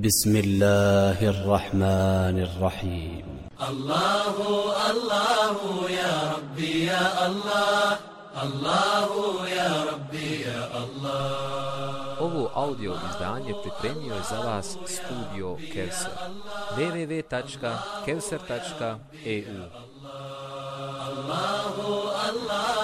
بسم الله الرحمن الرحيم الله الله يا ربي يا الله الله يا ربي يا الله Ovo audio izdanje pripremio je za vas studio Kelser. www.kelser.eu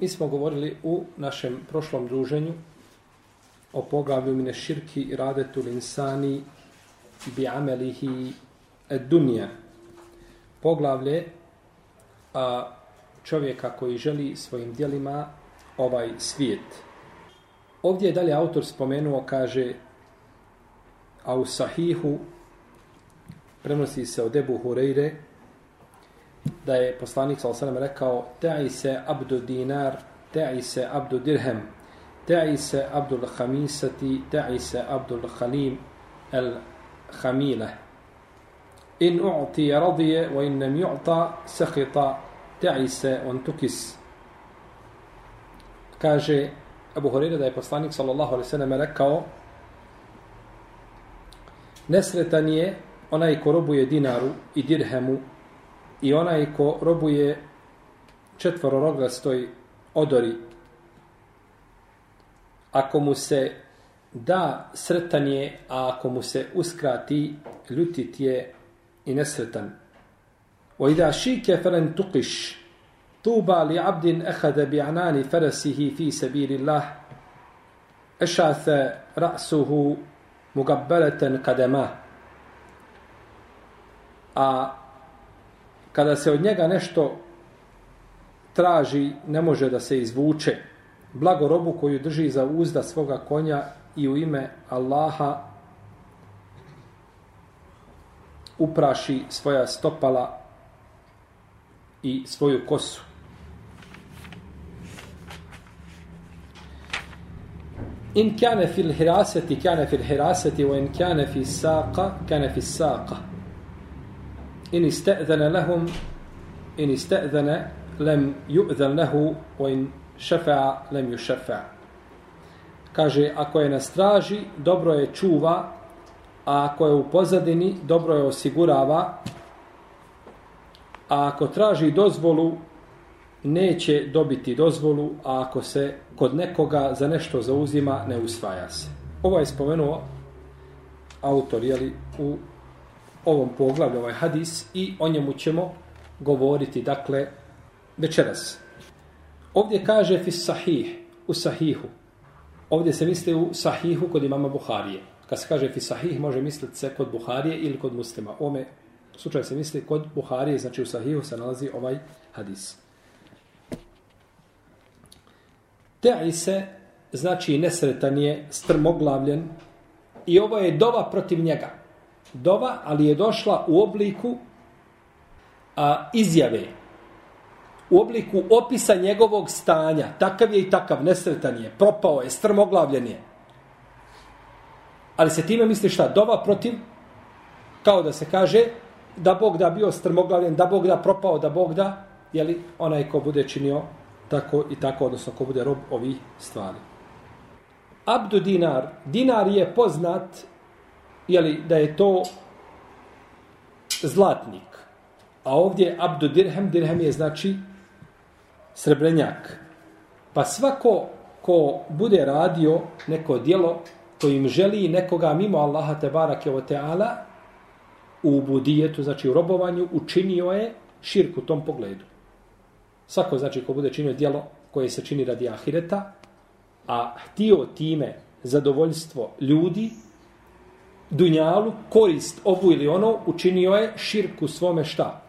Mi smo govorili u našem prošlom druženju o poglavlju mine širki i radetu linsani bi amelihi ed dunja. Poglavlje a, čovjeka koji želi svojim dijelima ovaj svijet. Ovdje je dalje autor spomenuo, kaže, a u sahihu prenosi se od Ebu Hureyre, da je poslanik s.a.v. rekao Te'i se abdu dinar, te'i se abdu dirhem, te'i se abdu l'hamisati, te'i se abdu l'halim el hamile. In u'ti radije, wa in nem ju'ta, sehita, te'i se on tukis. Kaže Abu Hureyre da je poslanik s.a.v. rekao Nesretan je onaj ko robuje dinaru i dirhemu i onaj ko robuje četvororogastoj odori, ako mu se da sretan je, a ako mu se uskrati, ljutit je i nesretan. O ida šike felen tukiš, tuba li abdin ehade bi anani feresihi fi sebiri Allah, ešathe ra'suhu mugabbeleten kadema. A kada se od njega nešto traži, ne može da se izvuče. Blago robu koju drži za uzda svoga konja i u ime Allaha upraši svoja stopala i svoju kosu. In kane fil hiraseti, kane fil hiraseti, wa in kane fil saqa, kane fil saqa in ista'zana lahum in ista'zana lam yu'zan lahu wa in shafa'a lam yushaffa kaže ako je na straži dobro je čuva a ako je u pozadini dobro je osigurava. A ako traži dozvolu neće dobiti dozvolu a ako se kod nekoga za nešto zauzima ne usvaja se. Ovo je spomenuo autor jeli, u ovom poglavlju, ovaj hadis, i o njemu ćemo govoriti, dakle, večeras. Ovdje kaže fi sahih, u sahihu. Ovdje se misli u sahihu kod imama Buharije. Kad se kaže fi sahih, može misliti se kod Buharije ili kod muslima. Ome slučaju se misli kod Buharije, znači u sahihu se nalazi ovaj hadis. Te'i se, znači nesretan je, strmoglavljen, i ovo je dova protiv njega dova, ali je došla u obliku a, izjave. U obliku opisa njegovog stanja. Takav je i takav, nesretan je, propao je, strmoglavljen je. Ali se time misli šta? Dova protiv, kao da se kaže, da Bog da bio strmoglavljen, da Bog da propao, da Bog da, jeli, onaj ko bude činio tako i tako, odnosno ko bude rob ovih stvari. Abdu dinar. Dinar je poznat jeli, da je to zlatnik. A ovdje Abdu Dirhem, Dirhem je znači srebrenjak. Pa svako ko bude radio neko dijelo kojim želi nekoga mimo Allaha te barake o teala u budijetu, znači u robovanju, učinio je širku u tom pogledu. Svako znači ko bude činio dijelo koje se čini radi ahireta, a htio time zadovoljstvo ljudi, dunjalu, korist ovu ili ono, učinio je širku svome šta?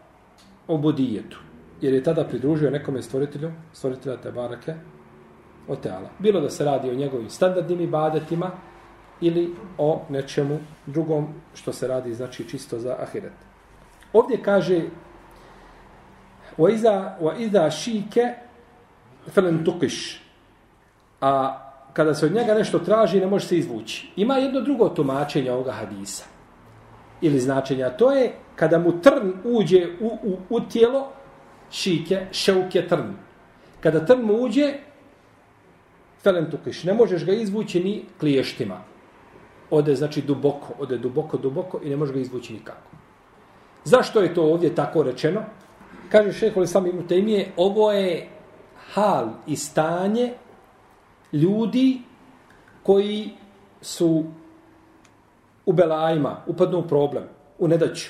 Obudijetu. Jer je tada pridružio nekome stvoritelju, stvoritelja te barake, o teala. Bilo da se radi o njegovim standardnim ibadetima, ili o nečemu drugom što se radi znači čisto za ahiret. Ovdje kaže wa iza wa iza shike falan tuqish a kada se od njega nešto traži ne može se izvući. Ima jedno drugo tumačenje ovoga hadisa ili značenja. To je kada mu trn uđe u, u, u tijelo šike, šeuke trn. Kada trn mu uđe, felem tukiš, ne možeš ga izvući ni kliještima. Ode, znači, duboko, ode duboko, duboko i ne možeš ga izvući nikako. Zašto je to ovdje tako rečeno? Kaže šeho li sami imuje, ovo je hal i stanje ljudi koji su u belajima, upadnu u problem, u nedaću.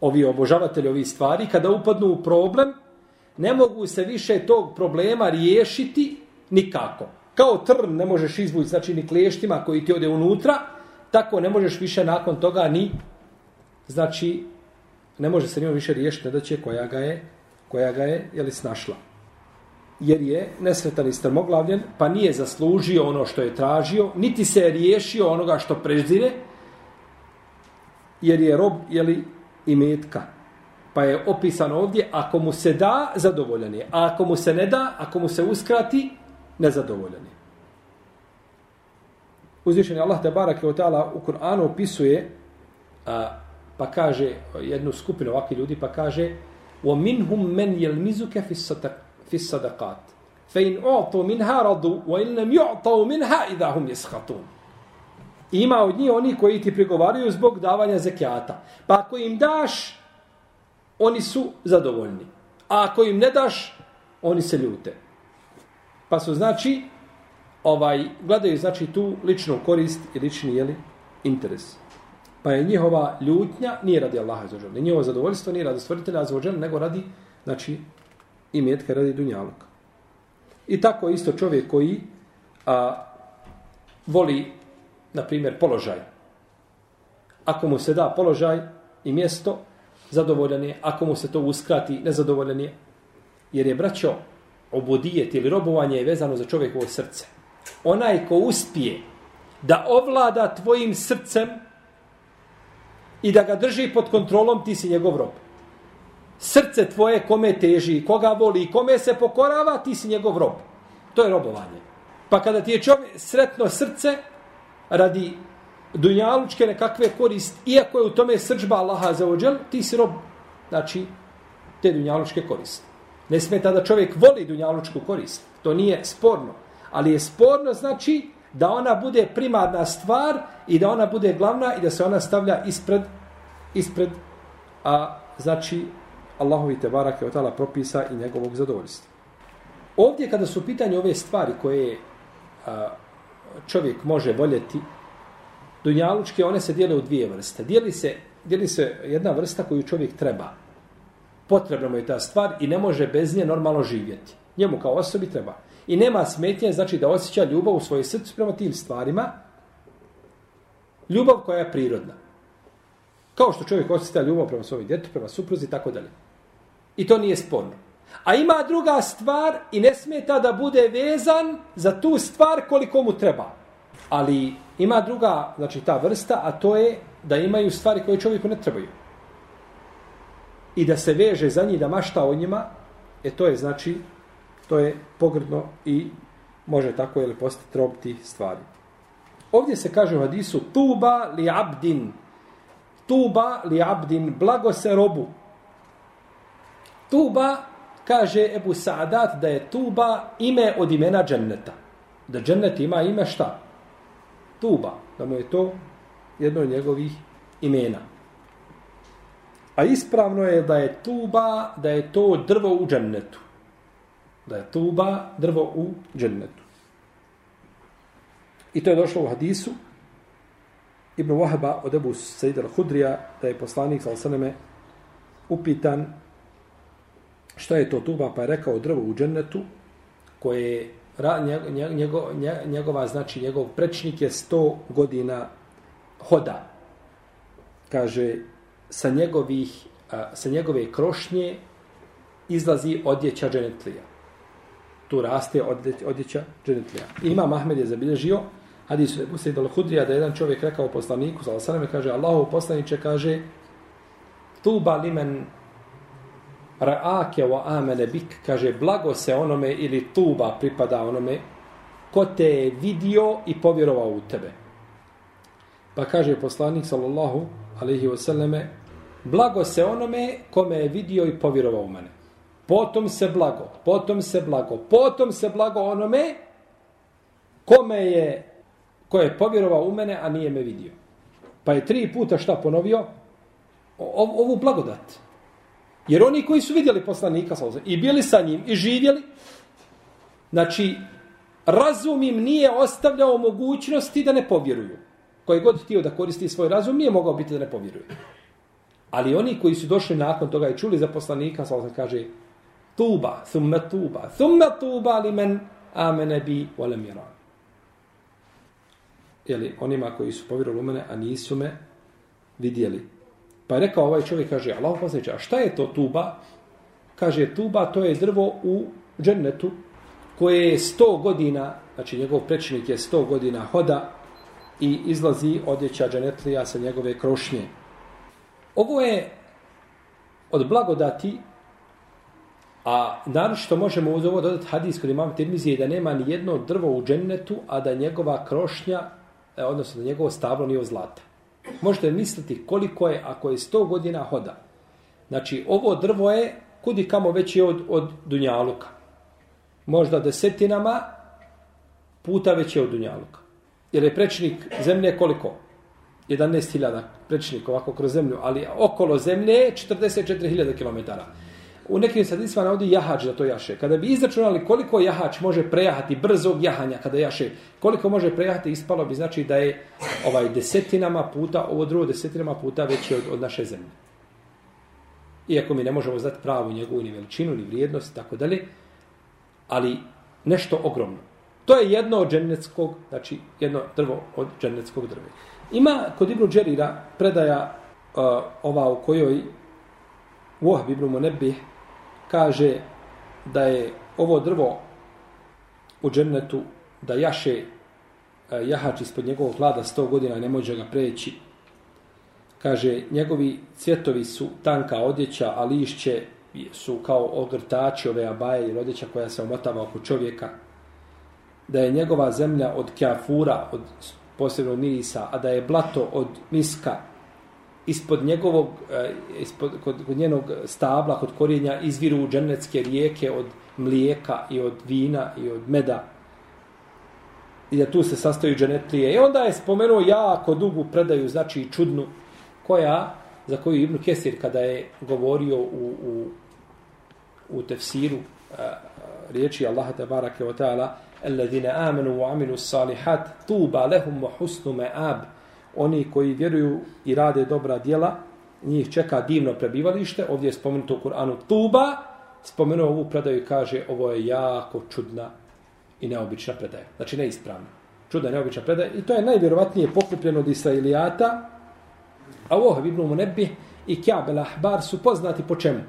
Ovi obožavatelji ovih stvari, kada upadnu u problem, ne mogu se više tog problema riješiti nikako. Kao trn ne možeš izvući, znači ni kleštima koji ti ode unutra, tako ne možeš više nakon toga ni, znači, ne može se njima više riješiti nedaće koja ga je, koja ga je, jeli, snašla Jer je nesretan i strmoglavljen, pa nije zaslužio ono što je tražio, niti se je riješio onoga što prezire, jer je rob jeli, imetka. Pa je opisano ovdje, ako mu se da, zadovoljan je. A ako mu se ne da, ako mu se uskrati, nezadovoljan je. Uzvišen Allah te barak je u Kur'anu opisuje, a, pa kaže jednu skupinu ovakvi ljudi, pa kaže وَمِنْهُمْ مَنْ يَلْمِزُكَ فِي الصَّدَقَاتِ فَإِنْ أُعْطُوا مِنْهَا رَضُوا وَإِنْ لَمْ يُعْطَوْا مِنْهَا إِذَا هُمْ يَسْخَطُونَ ima od njih oni koji ti prigovaraju zbog davanja zekijata. Pa ako im daš, oni su zadovoljni. A ako im ne daš, oni se ljute. Pa su znači, ovaj, gledaju znači tu ličnu korist i lični jeli, interes. Pa je njihova ljutnja nije radi Allaha za žel. Njihovo zadovoljstvo nije radi stvoritelja za žel, nego radi znači, i metka radi dunjaluka. I tako isto čovjek koji a, voli na primjer, položaj. Ako mu se da položaj i mjesto, zadovoljan je. Ako mu se to uskrati, nezadovoljan je. Jer je, braćo, obudijet ili robovanje je vezano za čovjekovo srce. Onaj ko uspije da ovlada tvojim srcem i da ga drži pod kontrolom, ti si njegov rob. Srce tvoje kome teži, koga voli i kome se pokorava, ti si njegov rob. To je robovanje. Pa kada ti je čovjek sretno srce, radi dunjalučke nekakve korist, iako je u tome srđba Allaha za ođel, ti si rob, znači, te dunjalučke korist. Ne smeta da čovjek voli dunjalučku korist. To nije sporno. Ali je sporno, znači, da ona bude primarna stvar i da ona bude glavna i da se ona stavlja ispred, ispred a, znači, Allahovi te barake od tala propisa i njegovog zadovoljstva. Ovdje, kada su pitanje ove stvari koje a, čovjek može voljeti, dunjalučke, one se dijele u dvije vrste. Dijeli se, dijeli se jedna vrsta koju čovjek treba. Potrebno mu je ta stvar i ne može bez nje normalno živjeti. Njemu kao osobi treba. I nema smetnje, znači da osjeća ljubav u svojoj srcu prema tim stvarima. Ljubav koja je prirodna. Kao što čovjek osjeća ljubav prema svojoj djetu, prema supruzi i tako dalje. I to nije sporno. A ima druga stvar i ne smeta da bude vezan za tu stvar koliko mu treba. Ali ima druga, znači ta vrsta, a to je da imaju stvari koje čovjeku ne trebaju. I da se veže za njih, da mašta o njima, e to je znači, to je pogrdno i može tako ili postati rob ti stvari. Ovdje se kaže u hadisu tuba li abdin. Tuba li abdin, blago se robu. Tuba kaže Ebu Saadat da je Tuba ime od imena dženneta. Da džennet ima ime šta? Tuba. Da mu je to jedno od njegovih imena. A ispravno je da je Tuba, da je to drvo u džennetu. Da je Tuba drvo u džennetu. I to je došlo u hadisu Ibn Wahba od Ebu Sejid al-Hudrija da je poslanik sa osaneme upitan šta je to tuba, pa je rekao drvo u džennetu, koje je njegov, njegova, znači njegov prečnik je 100 godina hoda. Kaže, sa, njegovih, sa njegove krošnje izlazi odjeća dženetlija. Tu raste odjeća dženetlija. Ima Mahmed je zabilježio Hadis je poslije dal Hudrija da jedan čovjek rekao poslaniku, sallallahu alejhi ve kaže, Allahu poslaniče, kaže, tuba limen ra'ake wa amene bik, kaže, blago se onome ili tuba pripada onome, ko te je vidio i povjerovao u tebe. Pa kaže poslanik, sallallahu alaihi wasallame, blago se onome kome je vidio i povjerovao u mene. Potom se blago, potom se blago, potom se blago onome kome je, ko je povjerovao u mene, a nije me vidio. Pa je tri puta šta ponovio? O, ovu blagodat. Jer oni koji su vidjeli poslanika i bili sa njim i živjeli, znači, razum im nije ostavljao mogućnosti da ne povjeruju. Koji god htio da koristi svoj razum, nije mogao biti da ne povjeruju. Ali oni koji su došli nakon toga i čuli za poslanika, sa kaže, tuba, thumma tuba, thumma tuba li men amene bi volem jeran. Jeli, onima koji su povjerovali u mene, a nisu me vidjeli. Pa je rekao ovaj čovjek, kaže, Allah posjeća, a šta je to tuba? Kaže, tuba to je drvo u džennetu koje je sto godina, znači njegov prečnik je sto godina hoda i izlazi odjeća dženetlija sa njegove krošnje. Ovo je od blagodati A naročito možemo uz ovo dodati hadis kod imam Tirmizije da nema ni jedno drvo u džennetu, a da njegova krošnja, e, odnosno da njegovo stablo nije od zlata. Možete misliti koliko je, ako je 100 godina hoda. Znači, ovo drvo je kudi kamo veći od, od Dunjaluka. Možda desetinama puta veći od Dunjaluka. Jer je prečnik zemlje koliko? 11.000 prečnik ovako kroz zemlju, ali okolo zemlje 44.000 km. U nekim sadisma navodi jahač da to jaše. Kada bi izračunali koliko jahač može prejahati brzog jahanja kada jaše, koliko može prejahati, ispalo bi znači da je ovaj desetinama puta, ovo drugo desetinama puta veće od, od naše zemlje. Iako mi ne možemo znati pravu njegovu ni veličinu, ni vrijednost, tako dalje, ali nešto ogromno. To je jedno od dženeckog, znači jedno drvo od dženeckog drve. Ima kod Ibnu Džerira predaja uh, ova u kojoj Wahb ibn Munebih kaže da je ovo drvo u džennetu da jaše e, jahač ispod njegovog hlada 100 godina ne može ga preći. Kaže, njegovi cvjetovi su tanka odjeća, a lišće su kao ogrtači ove abaje ili odjeća koja se omotava oko čovjeka. Da je njegova zemlja od kjafura, od posebnog mirisa, a da je blato od miska, ispod njegovog, eh, ispod, kod, kod njenog stabla, kod korijenja, izviru dženecke rijeke od mlijeka i od vina i od meda. I da tu se sastoji dženetlije. I onda je spomenuo jako dugu predaju, znači čudnu, koja, za koju Ibn Kesir, kada je govorio u, u, u tefsiru uh, riječi Allaha te barake wa ta'ala, الذين آمنوا وعملوا الصالحات طوبى لهم وحسن مآب oni koji vjeruju i rade dobra djela, njih čeka divno prebivalište. Ovdje je spomenuto u Kur'anu Tuba, spomenuo ovu predaju i kaže ovo je jako čudna i neobična predaja. Znači neispravna. Čudna i neobična predaja. I to je najvjerovatnije pokupljeno od Israilijata. A ovo je Ibnu Nebi i Kjabel Ahbar su poznati po čemu?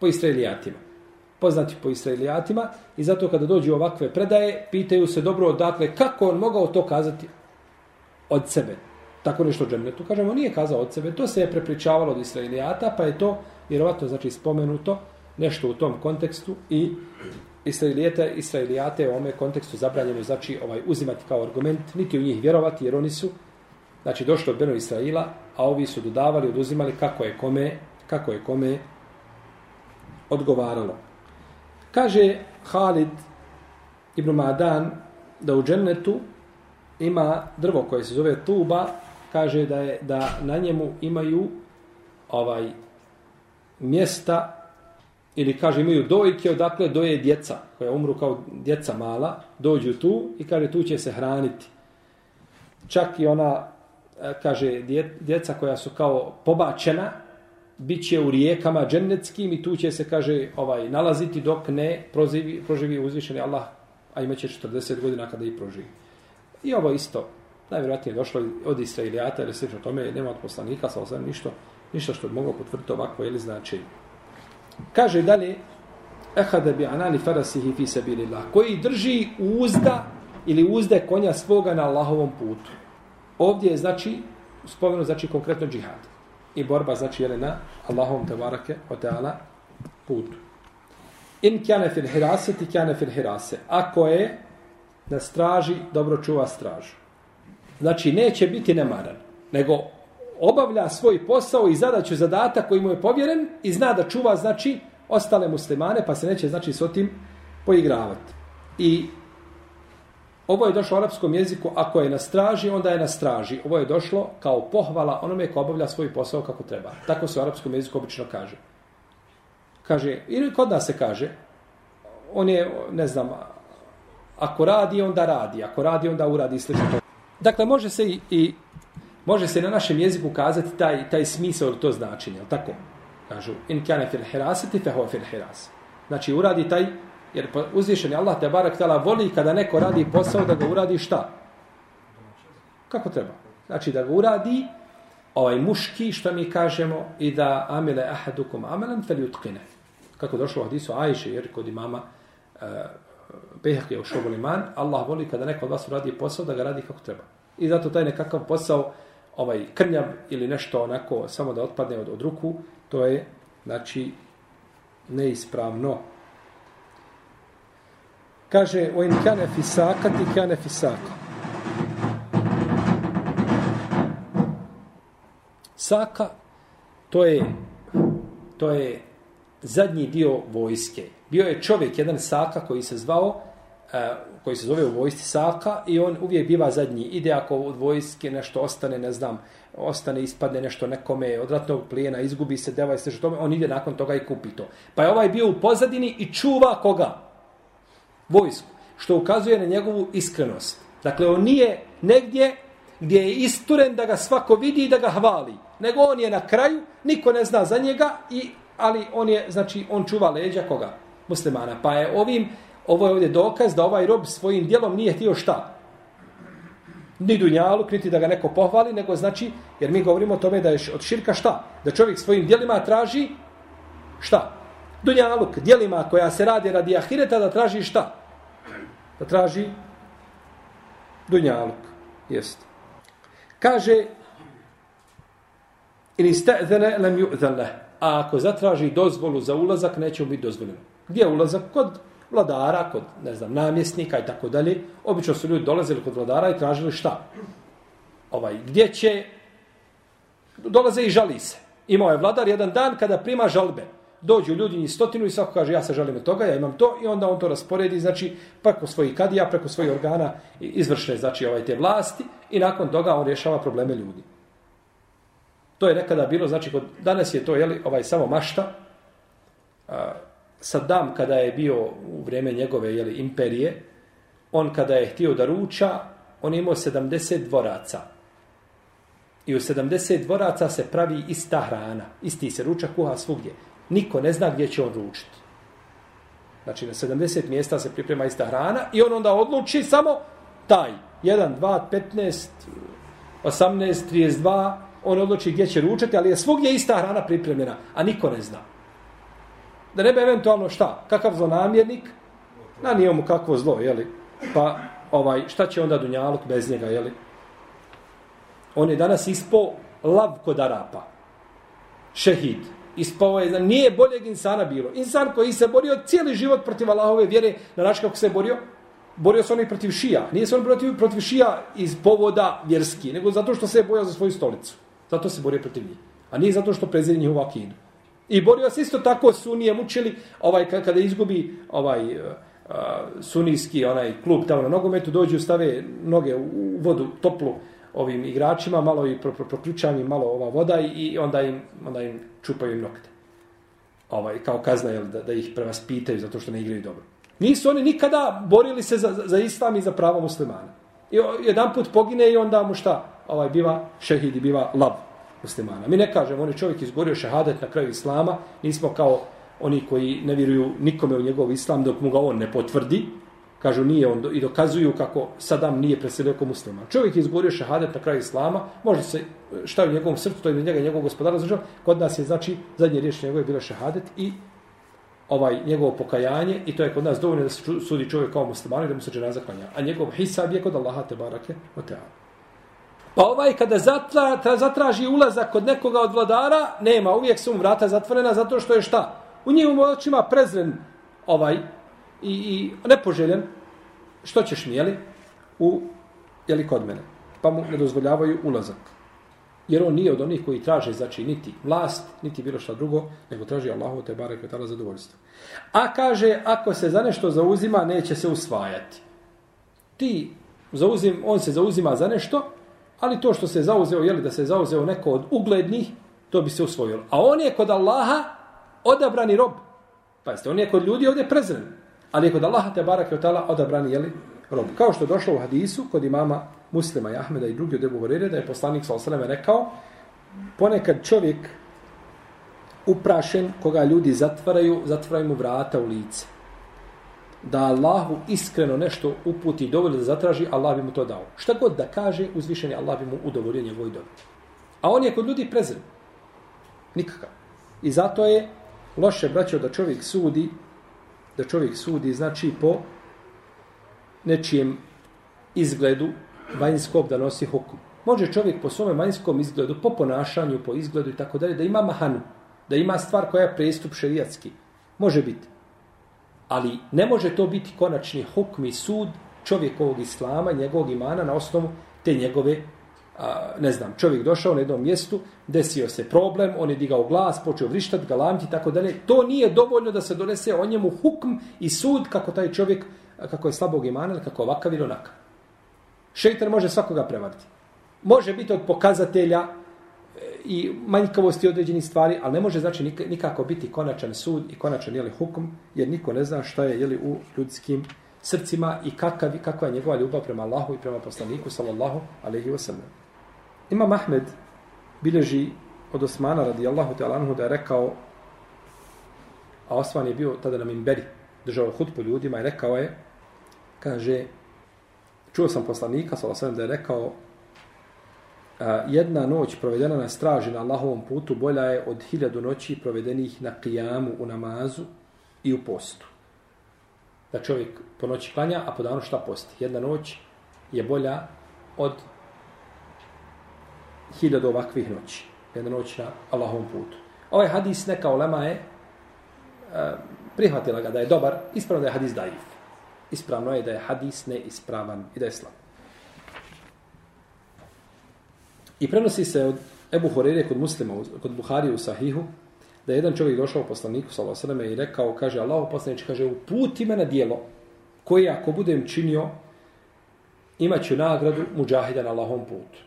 Po Israilijatima. Poznati po Israilijatima. I zato kada dođu ovakve predaje, pitaju se dobro odakle kako on mogao to kazati od sebe. Tako nešto džennetu. Kažemo, nije kazao od sebe. To se je prepričavalo od Israilijata, pa je to vjerovatno znači spomenuto nešto u tom kontekstu i Israilijete, Israilijate u ome kontekstu zabranjeno znači ovaj uzimati kao argument, niti u njih vjerovati, jer oni su znači došli od Beno Israila, a ovi su dodavali, oduzimali kako je kome, kako je kome odgovaralo. Kaže Halid ibn Madan da u džennetu ima drvo koje se zove tuba, kaže da je da na njemu imaju ovaj mjesta ili kaže imaju dojke odakle doje djeca koja umru kao djeca mala, dođu tu i kaže tu će se hraniti. Čak i ona e, kaže djeca koja su kao pobačena bit će u rijekama džennetskim i tu će se kaže ovaj nalaziti dok ne proživi, proživi uzvišeni Allah a imaće 40 godina kada i proživi. I ovo isto, najvjerojatnije došlo od Israilijata, ili slično o tome, nema od poslanika, sa osam ništa, ništa što bi moglo potvrditi ovako, ili znači. Kaže dalje, ehade bi anani farasihi fi sabilillah, koji drži uzda ili uzde konja svoga na Allahovom putu. Ovdje je znači spomenu znači konkretno džihad. I borba znači je na Allahovom tebarake o teala putu. In kjane fil hirase ti kjane fil hirase. Ako je na straži, dobro čuva stražu. Znači, neće biti nemaran, nego obavlja svoj posao i zadaću zadata koji mu je povjeren i zna da čuva, znači, ostale muslimane, pa se neće, znači, s otim poigravati. I ovo je došlo u arapskom jeziku, ako je na straži, onda je na straži. Ovo je došlo kao pohvala onome ko obavlja svoj posao kako treba. Tako se u arapskom jeziku obično kaže. Kaže, ili kod nas se kaže, on je, ne znam, ako radi, onda radi. Ako radi, onda uradi slično to. Dakle, može se i, i može se na našem jeziku kazati taj, taj smisao ili to značenje, je tako? Kažu, in kjane fil hirasiti, fe fil hiras. Znači, uradi taj, jer uzvišen je Allah te barak tala voli kada neko radi posao da ga uradi šta? Kako treba? Znači, da ga uradi ovaj muški, što mi kažemo, i da amile ahadukum amelan fel jutkine. Kako došlo u hadisu Ajše, jer kod imama uh, Behek u šobol iman, Allah voli kada neko od vas uradi posao da ga radi kako treba. I zato taj nekakav posao, ovaj krnjav ili nešto onako samo da otpadne od, od ruku, to je, znači, neispravno. Kaže, o in kane fisaka ti kane fisaka. Saka, to je, to je zadnji dio vojske. Bio je čovjek, jedan Saka koji se zvao, E, koji se zove u vojsci Saka i on uvijek biva zadnji. Ide ako od vojske nešto ostane, ne znam, ostane, ispadne nešto nekome od ratnog plijena, izgubi se, deva i sve što tome, on ide nakon toga i kupi to. Pa je ovaj bio u pozadini i čuva koga? Vojsku. Što ukazuje na njegovu iskrenost. Dakle, on nije negdje gdje je isturen da ga svako vidi i da ga hvali. Nego on je na kraju, niko ne zna za njega, i, ali on je, znači, on čuva leđa koga? muslimana. Pa je ovim, ovo je ovdje dokaz da ovaj rob svojim dijelom nije htio šta? Ni dunjalu, kriti da ga neko pohvali, nego znači, jer mi govorimo o tome da je od širka šta? Da čovjek svojim dijelima traži šta? Dunjaluk, dijelima koja se radi radi ahireta, da traži šta? Da traži dunjaluk. Jest. Kaže, ili sta'zene lem ju'zane, a ako zatraži dozvolu za ulazak, neće mu biti dozvoljeno. Gdje je ulazak? Kod vladara, kod, ne znam, namjesnika i tako dalje. Obično su ljudi dolazili kod vladara i tražili šta? Ovaj, gdje će... Dolaze i žali se. Imao je vladar jedan dan kada prima žalbe. Dođu ljudi i stotinu i svako kaže ja se želim od toga, ja imam to i onda on to rasporedi, znači preko svojih kadija, preko svojih organa izvršne, znači ovaj te vlasti i nakon toga on rješava probleme ljudi. To je nekada bilo, znači kod, danas je to jeli, ovaj samo mašta, a, Saddam kada je bio u vrijeme njegove jeli, imperije, on kada je htio da ruča, on imao 70 dvoraca. I u 70 dvoraca se pravi ista hrana. Isti se ruča kuha svugdje. Niko ne zna gdje će on ručiti. Znači na 70 mjesta se priprema ista hrana i on onda odluči samo taj. 1, 2, 15, 18, 32. On odluči gdje će ručati, ali je svugdje ista hrana pripremljena. A niko ne zna da ne bi eventualno šta, kakav zlonamjernik, na nije mu kakvo zlo, jeli, pa ovaj, šta će onda Dunjaluk bez njega, jeli? On je danas ispao lav kod Arapa, šehid, ispao je, nije boljeg insana bilo. Insan koji se borio cijeli život protiv Allahove vjere, na način kako se borio, borio se on protiv šija. Nije se on protiv, protiv šija iz povoda vjerski, nego zato što se je bojao za svoju stolicu. Zato se borio protiv njih. A nije zato što prezirje njihovu akidu. I borio se isto tako sunije mučili, ovaj kada izgubi ovaj uh, sunijski onaj klub tamo na nogometu, dođu stave noge u vodu toplu ovim igračima, malo i pro, pro, proključaju malo ova voda i onda im, onda im čupaju im nokte. Ovaj, kao kazna je da, da ih prevaspitaju zato što ne igraju dobro. Nisu oni nikada borili se za, za islam i za pravo muslimana. I jedan put pogine i onda mu šta? Ovaj, biva šehid i biva lav muslimana. Mi ne kažemo, on je čovjek izgorio šehadet na kraju islama, nismo kao oni koji ne vjeruju nikome u njegov islam dok mu ga on ne potvrdi, kažu nije on i dokazuju kako Sadam nije preselio kao musliman. Čovjek je izgorio šehadet na kraju islama, može se šta je u njegovom srcu, to je njega njegov gospodar, znači, kod nas je znači zadnje riječ njegove je bila šehadet i ovaj njegovo pokajanje i to je kod nas dovoljno da se sudi čovjek kao musliman i da mu se dženaza klanja. A njegov hisab je kod Allaha te barake o teala. Pa ovaj kada zatra, tra, zatraži ulazak kod nekoga od vladara, nema, uvijek su mu vrata zatvorena zato što je šta? U njim očima prezren ovaj i, i nepoželjen. Što ćeš mi, jeli? U, jeli kod mene? Pa mu ne dozvoljavaju ulazak. Jer on nije od onih koji traže, znači, niti vlast, niti bilo šta drugo, nego traži Allahu te barek vetala zadovoljstvo. A kaže, ako se za nešto zauzima, neće se usvajati. Ti, zauzim, on se zauzima za nešto, ali to što se zauzeo, jeli da se zauzeo neko od uglednih, to bi se usvojilo. A on je kod Allaha odabrani rob. Pa jeste, on je kod ljudi ovdje prezren. Ali je kod Allaha te barak je otala odabrani, jeli, rob. Kao što je došlo u hadisu kod imama muslima i Ahmeda i drugi od Ebu Horire, da je poslanik sa osaleme rekao, ponekad čovjek uprašen koga ljudi zatvaraju, zatvaraju mu vrata u lice. Da Allahu iskreno nešto uputi dovoljno da zatraži, Allah bi mu to dao. Šta god da kaže, uzvišeni Allah bi mu udovolio njegovoj dobi. A on je kod ljudi prezren. Nikakav. I zato je loše, braćo, da čovjek sudi, da čovjek sudi, znači, po nečijem izgledu vanjskog da nosi hukum. Može čovjek po svome vanjskom izgledu, po ponašanju, po izgledu i tako dalje, da ima mahanu, da ima stvar koja je prestup šerijatski. Može biti. Ali ne može to biti konačni hukm i sud čovjekovog islama, njegovog imana na osnovu te njegove, a, ne znam, čovjek došao na jednom mjestu, desio se problem, on je digao glas, počeo vrištati, galamiti i tako dalje. To nije dovoljno da se donese o njemu hukm i sud kako taj čovjek, kako je slabog imana ili kako ovakav ili onakav. Šeitan može svakoga prevariti. Može biti od pokazatelja i manjkavosti određenih stvari, ali ne može znači nikako biti konačan sud i konačan jeli, hukum, jer niko ne zna šta je jeli, u ljudskim srcima i kakav, kakva je njegova ljubav prema Allahu i prema poslaniku, sallallahu alaihi wa sallam. Imam Ahmed bileži od Osmana radijallahu ta'ala anhu da je rekao, a Osman je bio tada na Mimberi, držao hutbu ljudima i rekao je, kaže, Čuo sam poslanika, sallallahu osvijem, da je rekao jedna noć provedena na straži na Allahovom putu bolja je od hiljadu noći provedenih na kijamu u namazu i u postu. Da čovjek po noći klanja, a po danu šta posti? Jedna noć je bolja od hiljadu ovakvih noći. Jedna noć na Allahovom putu. Ovaj hadis neka olema je prihvatila ga da je dobar, ispravno da je hadis daif ispravno je da je hadis neispravan i da je slab. I prenosi se od Ebu Horeire kod muslima, kod Buhari u Sahihu, da je jedan čovjek došao u poslaniku, sallallahu i rekao, kaže, Allah poslanič, kaže, uputi me na dijelo, koje ako budem činio, imaću nagradu muđahida na Allahom putu.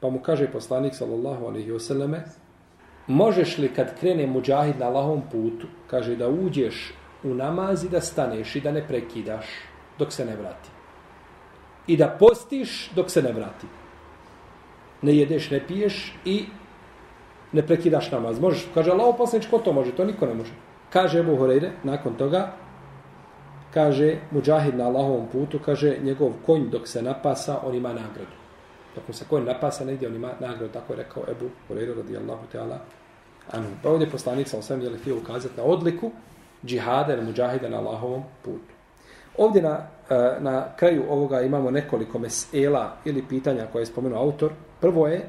Pa mu kaže poslanik, sallallahu alaihi selleme možeš li kad krene muđahid na Allahom putu, kaže, da uđeš u namazi da staneš i da ne prekidaš dok se ne vrati. I da postiš dok se ne vrati. Ne jedeš, ne piješ i ne prekidaš namaz. Možeš, kaže Allah poslanič, ko to može? To niko ne može. Kaže Ebu Horeire, nakon toga, kaže Mujahid na Allahovom putu, kaže njegov konj dok se napasa, on ima nagradu. Dok se konj napasa negdje, on ima nagradu. Tako je rekao Ebu Horeire radijallahu ta'ala. Anu. Pa ovdje poslanik sa sam je htio ukazati na odliku džihada ili muđahida na Allahovom putu. Ovdje na, eh, na kraju ovoga imamo nekoliko mesela ili pitanja koje je spomenuo autor. Prvo je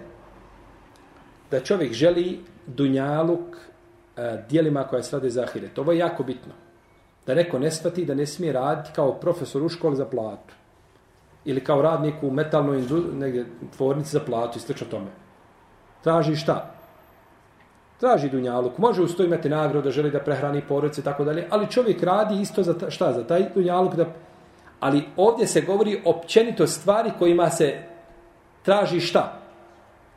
da čovjek želi dunjaluk a, dijelima koja se rade za ahiret. Ovo je jako bitno. Da neko ne shvati da ne smije raditi kao profesor u školi za platu. Ili kao radnik u metalnoj negdje, tvornici za platu i sl. tome. Traži šta? traži dunjaluk, može uz to imati nagradu da želi da prehrani porodice i tako dalje, ali čovjek radi isto za ta, šta, za taj dunjaluk da ali ovdje se govori općenito stvari kojima se traži šta?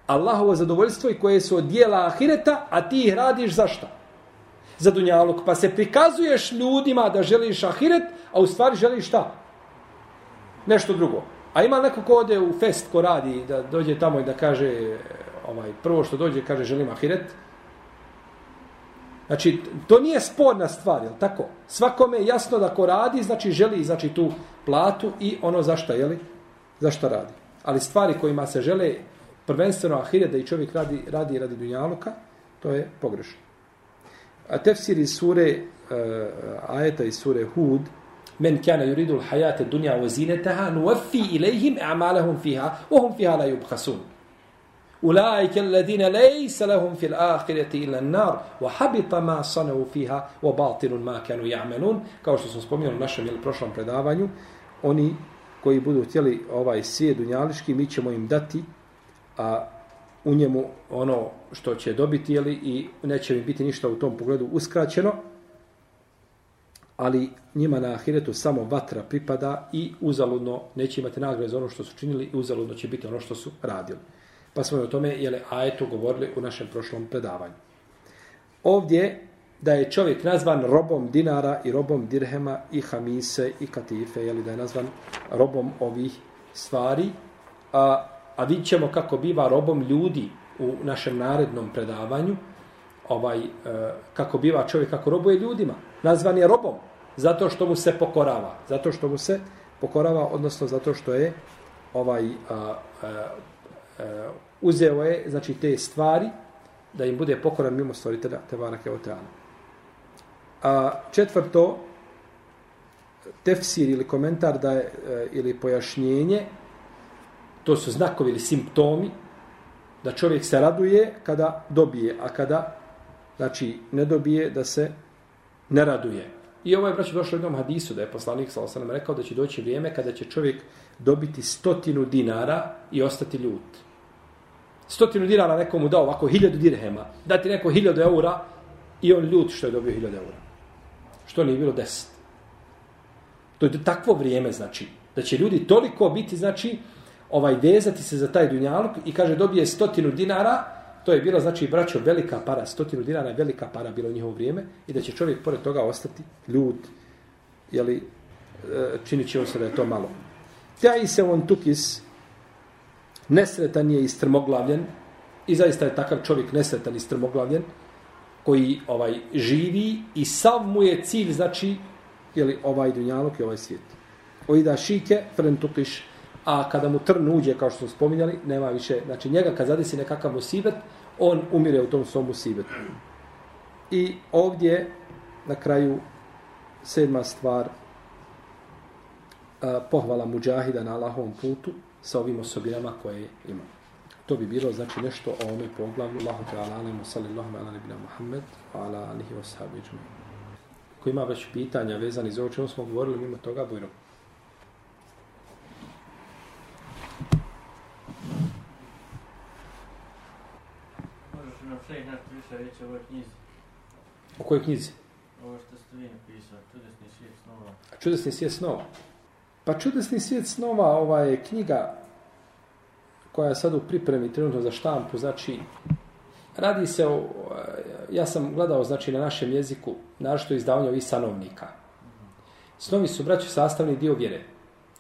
Allahovo zadovoljstvo i koje su od dijela ahireta, a ti ih radiš za šta? Za dunjaluk. Pa se prikazuješ ljudima da želiš ahiret, a u stvari želiš šta? Nešto drugo. A ima neko ko ode u fest ko radi, da dođe tamo i da kaže, ovaj, prvo što dođe, kaže želim ahiret, Znači, to nije sporna stvar, je tako? Svakome je jasno da ko radi, znači želi znači, tu platu i ono zašta, je li? Zašta radi? Ali stvari kojima se žele prvenstveno ahiret, da i čovjek radi, radi radi dunjaluka, to je pogrešno. A tefsir iz sure, uh, ajeta iz sure Hud, men kana yuridu al-hayata ad-dunya wa zinataha nuwaffi ilayhim a'malahum fiha wa hum fiha la yubkhasun. Ulaika alladhina laysa lahum fil akhirati illa an-nar wa habita ma sanu fiha wa batilun ma kanu ya'malun. Kao što smo spominjali u našem ili prošlom predavanju, oni koji budu htjeli ovaj svijet dunjališki, mi ćemo im dati a u njemu ono što će dobiti jeli, i neće im biti ništa u tom pogledu uskraćeno, ali njima na ahiretu samo vatra pripada i uzaludno neće imati nagrade za ono što su činili i uzaludno će biti ono što su radili. Pa smo o tome jele, ajetu govorili u našem prošlom predavanju. Ovdje da je čovjek nazvan robom dinara i robom dirhema i hamise i katife, jeli, da je nazvan robom ovih stvari, a, a vidit ćemo kako biva robom ljudi u našem narednom predavanju, ovaj, e, kako biva čovjek kako robuje ljudima. Nazvan je robom zato što mu se pokorava. Zato što mu se pokorava, odnosno zato što je ovaj a, a, a, uzeo je znači te stvari da im bude pokoran mimo stvoritelja Tebarake Oteana. A četvrto, tefsir ili komentar da je, e, ili pojašnjenje, to su znakovi ili simptomi, da čovjek se raduje kada dobije, a kada znači, ne dobije, da se ne raduje. I ovo je braćo došlo u jednom hadisu da je poslanik sa osanem rekao da će doći vrijeme kada će čovjek dobiti stotinu dinara i ostati ljut. Stotinu dinara nekomu dao ovako hiljadu dirhema, dati neko hiljadu eura i on ljut što je dobio hiljadu eura. Što nije bilo deset. To je takvo vrijeme, znači, da će ljudi toliko biti, znači, ovaj vezati se za taj dunjaluk i kaže dobije stotinu dinara, to je bilo, znači, braćo, velika para, stotinu dinara je velika para bilo u njihovo vrijeme i da će čovjek pored toga ostati ljud, jeli, e, činit će se da je to malo. Taj se on tukis nesretan je i strmoglavljen i zaista je takav čovjek nesretan i strmoglavljen koji ovaj živi i sav mu je cilj, znači, jeli, ovaj dunjaluk i ovaj svijet. Oida šike, fren tukiš, a kada mu trn uđe, kao što smo spominjali, nema više, znači njega kad zadesi nekakav musibet, on umire u tom svom musibetu. I ovdje, na kraju, sedma stvar, e, pohvala muđahida na Allahovom putu sa ovim osobinama koje ima. To bi bilo, znači, nešto o ovome poglavlju. Allahu ta'ala, alaimu sallallahu ala nebina Muhammed, ala alihi wa sahabi Ko ima već pitanja vezani za ovo čemu smo govorili, mimo toga, bujno. šejh nešto više reći o ovoj knjizi. O kojoj knjizi? Ovo što ste vi napisali, Čudesni svijet snova. A čudesni svijet snova? Pa čudesni svijet snova, ova je knjiga koja je sad u pripremi trenutno za štampu, znači radi se o, ja sam gledao znači na našem jeziku, našto izdavanje ovih sanovnika. Snovi su, braći, sastavni dio vjere.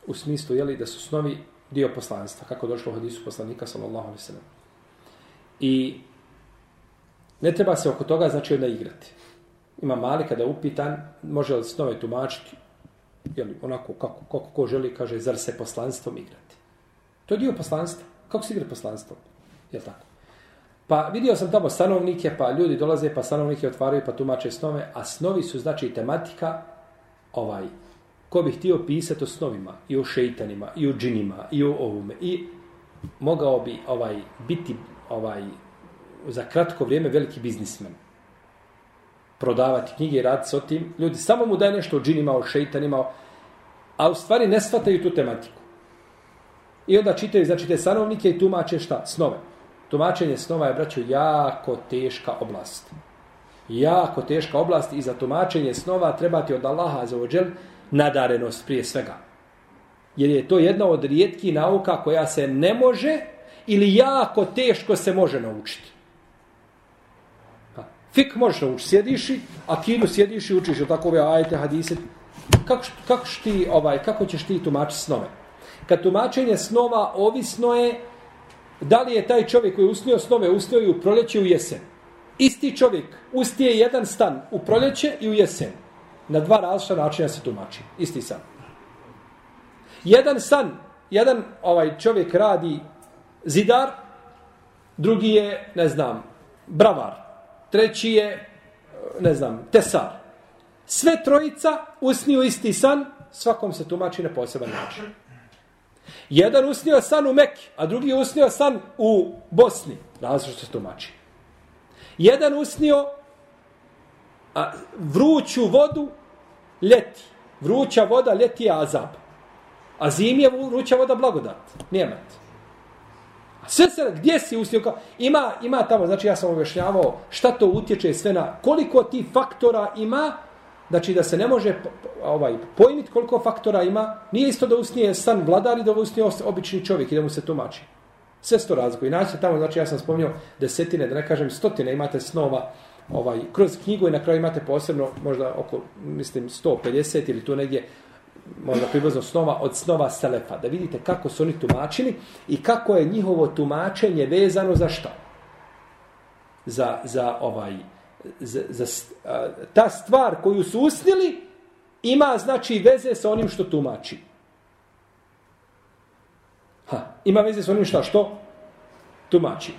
U smislu, jeli, da su snovi dio poslanstva, kako došlo u hadisu poslanika, sallallahu alaihi sallam. I Ne treba se oko toga znači onda igrati. Ima mali kada je upitan, može li snove tumačiti, jeli, onako kako, kako ko želi, kaže, zar se poslanstvom igrati. To je dio poslanstva. Kako se igra poslanstvom? Jel tako? Pa vidio sam tamo stanovnike, pa ljudi dolaze, pa stanovnike otvaraju, pa tumače snove, a snovi su znači tematika ovaj, ko bi htio pisati o snovima, i o šeitanima, i o džinima, i o ovume, i mogao bi ovaj biti ovaj za kratko vrijeme veliki biznismen. Prodavati knjige i raditi o tim. Ljudi samo mu daje nešto o džinima, o šeitanima, a u stvari ne shvataju tu tematiku. I onda čitaju, znači, te sanovnike i tumače šta? Snove. Tumačenje snova je, braćo, jako teška oblast. Jako teška oblast i za tumačenje snova trebati od Allaha za ođel nadarenost prije svega. Jer je to jedna od rijetkih nauka koja se ne može ili jako teško se može naučiti. Fik možeš naučiti, sjediš i akidu sjediš i učiš tako ove ajete, hadise. Kako, kako, ti, ovaj, kako ćeš ti tumačiti snove? Kad tumačenje snova ovisno je da li je taj čovjek koji je usnio snove, usnio i u proljeće i u jesen. Isti čovjek ustije jedan stan u proljeće i u jesen. Na dva različita načina se tumači. Isti san. Jedan san, jedan ovaj čovjek radi zidar, drugi je, ne znam, bravar treći je ne znam, tesar. Sve trojica usniju isti san, svakom se tumači na poseban način. Jedan usnio san u Mekki, a drugi usnio san u Bosni. Različno se tumači. Jedan usnio a, vruću vodu ljeti. Vruća voda ljeti je azab. A zim je vruća voda blagodat. Nijemat. Sve se, gdje si usnio? Kao, ima, ima tamo, znači ja sam objašnjavao šta to utječe sve na, koliko ti faktora ima, znači da se ne može ovaj pojmiti koliko faktora ima, nije isto da usnije san vladar i da usnije obični čovjek i da mu se tumači. Sve sto razliku. I naći tamo, znači ja sam spomnio desetine, da ne kažem stotine, imate snova ovaj, kroz knjigu i na kraju imate posebno možda oko, mislim, 150 ili tu negdje možda približno snova od snova Selefa. Da vidite kako su oni tumačili i kako je njihovo tumačenje vezano za što? Za, za ovaj, za, za, ta stvar koju su usnili ima znači veze sa onim što tumači. Ha, ima veze sa onim šta što tumači.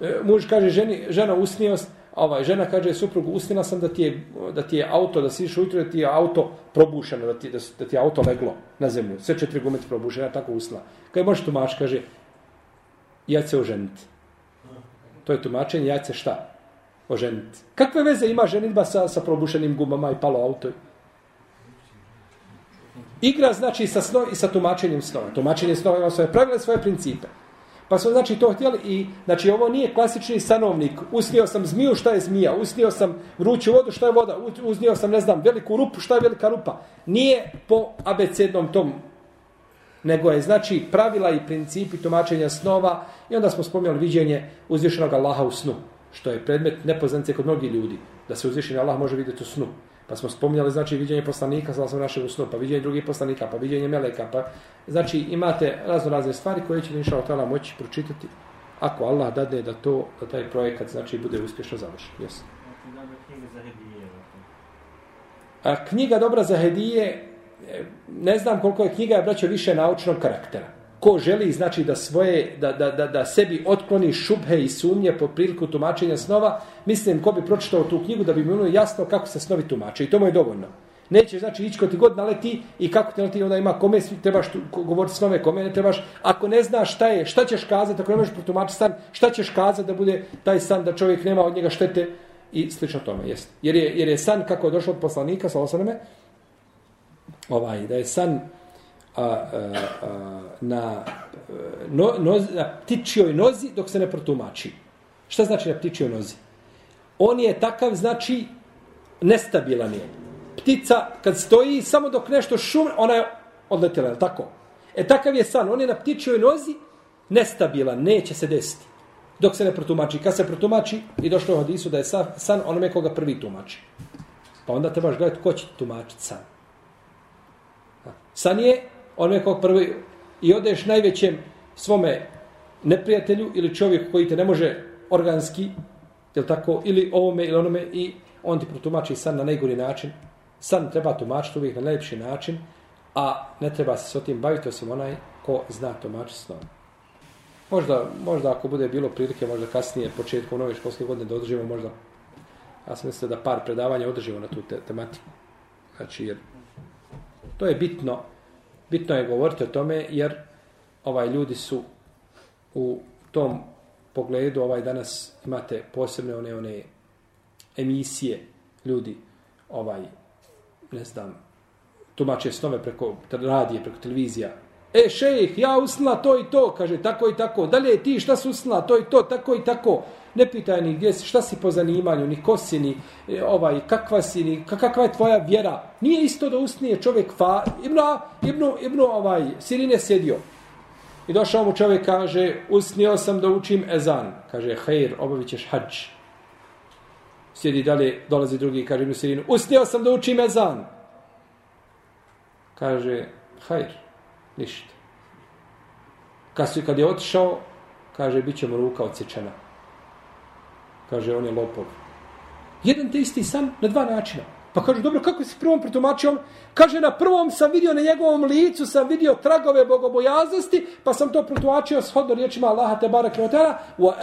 E, muž kaže ženi, žena usnio, ovaj, žena kaže suprugu, usnila sam da ti je, da ti je auto, da si ujutro, da ti je auto probušeno, da ti, da, da ti je auto leglo na zemlju. Sve četiri gumete probušeno, ja tako usnila. Kaj možeš tumač, kaže, ja se oženiti. To je tumačenje, ja se šta? Oženiti. Kakve veze ima ženitba sa, sa probušenim gumama i palo auto? Igra znači sa sno i sa tumačenjem snova. Tumačenje snova ima svoje pravile, svoje principe. Pa smo znači to htjeli i znači ovo nije klasični sanovnik. Usnio sam zmiju, šta je zmija? Usnio sam vruću vodu, šta je voda? Uznio sam, ne znam, veliku rupu, šta je velika rupa? Nije po abecednom tom nego je znači pravila i principi tumačenja snova i onda smo spomnjali viđenje uzvišenog Allaha u snu, što je predmet nepoznanice kod mnogih ljudi, da se uzvišeni Allah može vidjeti u snu. Pa smo spominjali znači viđenje poslanika, znači našeg usnu, pa viđenje drugih poslanika, pa viđenje meleka, pa znači imate razno razne stvari koje ćete, inša Allah moći pročitati ako Allah dade da to da taj projekat znači bude uspješno završen. Yes. A knjiga dobra za hedije, e, ne znam koliko je knjiga, je braćo više naučnog karaktera ko želi znači da svoje da, da, da, da sebi otkloni šubhe i sumnje po priliku tumačenja snova, mislim ko bi pročitao tu knjigu da bi mu bilo jasno kako se snovi tumače i to mu je dovoljno. Neće znači ići ko ti god naleti i kako ti naleti onda ima kome trebaš tu, govoriti snove, kome ne trebaš. Ako ne znaš šta je, šta ćeš kazati, ako ne možeš protumačiti san, šta ćeš kazati da bude taj san da čovjek nema od njega štete i slično tome. Jest. Jer, je, jer je san kako je došao od poslanika, sa osaname, ovaj, da je san a, a, a, na, no, noz, na ptičjoj nozi dok se ne protumači. Šta znači na ptičjoj nozi? On je takav, znači, nestabilan je. Ptica, kad stoji, samo dok nešto šum, ona je odletela, je tako? E, takav je san. On je na ptičjoj nozi nestabilan, neće se desiti. Dok se ne protumači. Kad se protumači, i došlo u hadisu da je san onome koga prvi tumači. Pa onda trebaš gledati ko će tumačiti san. San je onome kog prvi i odeš najvećem svome neprijatelju ili čovjeku koji te ne može organski, je tako, ili ovome ili onome i on ti protumači san na najgori način. San treba tumačiti uvijek na najljepši način, a ne treba se s tim baviti osim onaj ko zna tumačiti snom. Možda, možda ako bude bilo prilike, možda kasnije, početkom nove školske godine, da održimo možda, ja sam mislio da par predavanja održimo na tu te tematiku. Znači, jer to je bitno, bitno je govoriti o tome jer ovaj ljudi su u tom pogledu ovaj danas imate posebne one one emisije ljudi ovaj ne znam tumače snove preko radije, preko televizija. E, šejh, ja usnila to i to, kaže, tako i tako. Dalje ti, šta su usnila, to i to, tako i tako. Ne pitaj ni gdje si, šta si po zanimanju, ni ko si, ni e, ovaj, kakva si, ni kakva je tvoja vjera. Nije isto da usnije čovjek fa, ibno, ibno, ibno, ovaj, sirine sjedio. I došao mu čovjek, kaže, usnio sam da učim ezan. Kaže, hejr, obavit ćeš hađ. Sjedi dalje, dolazi drugi, kaže mu sirinu, usnio sam da učim ezan. Kaže, hajr, ništa. Kad, su, kad je otišao, kaže, bit će mu ruka odsječena kaže on je lopov. Jedan te isti san na dva načina. Pa kaže, dobro, kako si prvom protumačio? Kaže, na prvom sam vidio na njegovom licu, sam vidio tragove bogobojaznosti, pa sam to protumačio shodno riječima Allaha te barak i otara, wa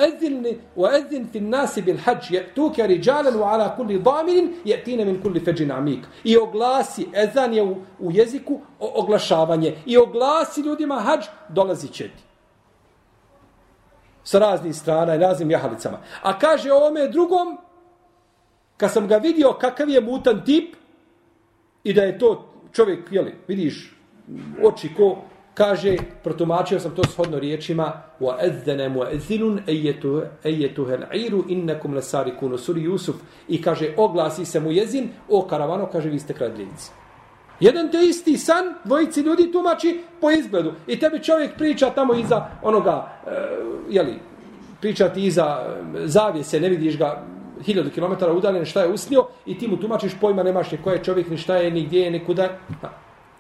edzin fin nasi bil hađ, je tuke riđalen u ala kulli daminin, je tine min kulli feđin amik. I oglasi, ezan je u, u jeziku o, oglašavanje, i oglasi ljudima hađ, dolazi će ti. Sa raznih strana i raznim jahalicama. A kaže ovome drugom, kad sam ga vidio kakav je mutan tip i da je to čovjek, jeli, vidiš, oči ko, kaže, protumačio sam to shodno riječima wa edzene mu edzinun ejetu hel iru innekum lesari kuno suri Jusuf i kaže, oglasi se mu jezin, o karavano, kaže, vi ste kradljenici. Jedan te isti san, dvojici ljudi tumači po izgledu. I tebi čovjek priča tamo iza onoga, e, jeli, priča ti iza e, zavijese, ne vidiš ga, hiljadu kilometara udaljen, šta je usnio i ti mu tumačiš pojma, nemaš ni ko je čovjek, ni šta je, ni gdje je, ni kuda. Ha.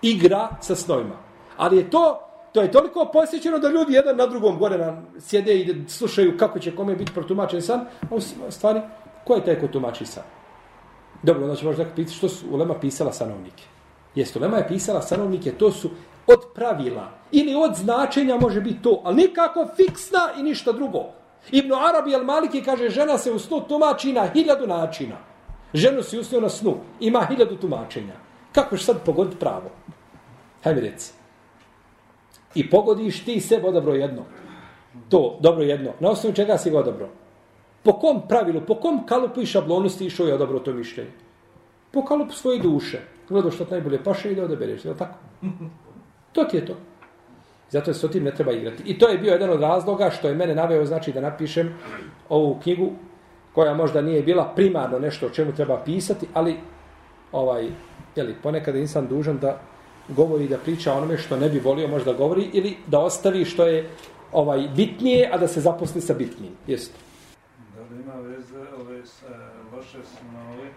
Igra sa snovima. Ali je to, to je toliko posjećeno da ljudi jedan na drugom gore na, sjede i slušaju kako će kome biti protumačen san. A u stvari, ko je taj ko tumači san? Dobro, onda će možda pitati što su Ulema pisala sanovnike. Jeste, Lema je pisala stanovnike, to su od pravila ili od značenja može biti to, ali nikako fiksna i ništa drugo. Ibn Arabi al-Maliki kaže žena se u snu tumači na hiljadu načina. Ženu si usnio na snu, ima hiljadu tumačenja. Kako ćeš sad pogoditi pravo? Hajde reci. I pogodiš ti sebe odabro jedno. To, dobro jedno. Na osnovu čega si ga odabro? Po kom pravilu, po kom kalupu i šablonu si išao i odabro to mišljenje? Po kalupu svoje duše. Gledao što najbolje paše i da odabereš. Je tako? To ti je to. Zato se o tim ne treba igrati. I to je bio jedan od razloga što je mene naveo znači da napišem ovu knjigu koja možda nije bila primarno nešto o čemu treba pisati, ali ovaj, jeli, ponekad je insan dužan da govori da priča onome što ne bi volio možda govori ili da ostavi što je ovaj bitnije, a da se zaposli sa bitnijim. Jeste. Da li ima veze ove sa e, loše snove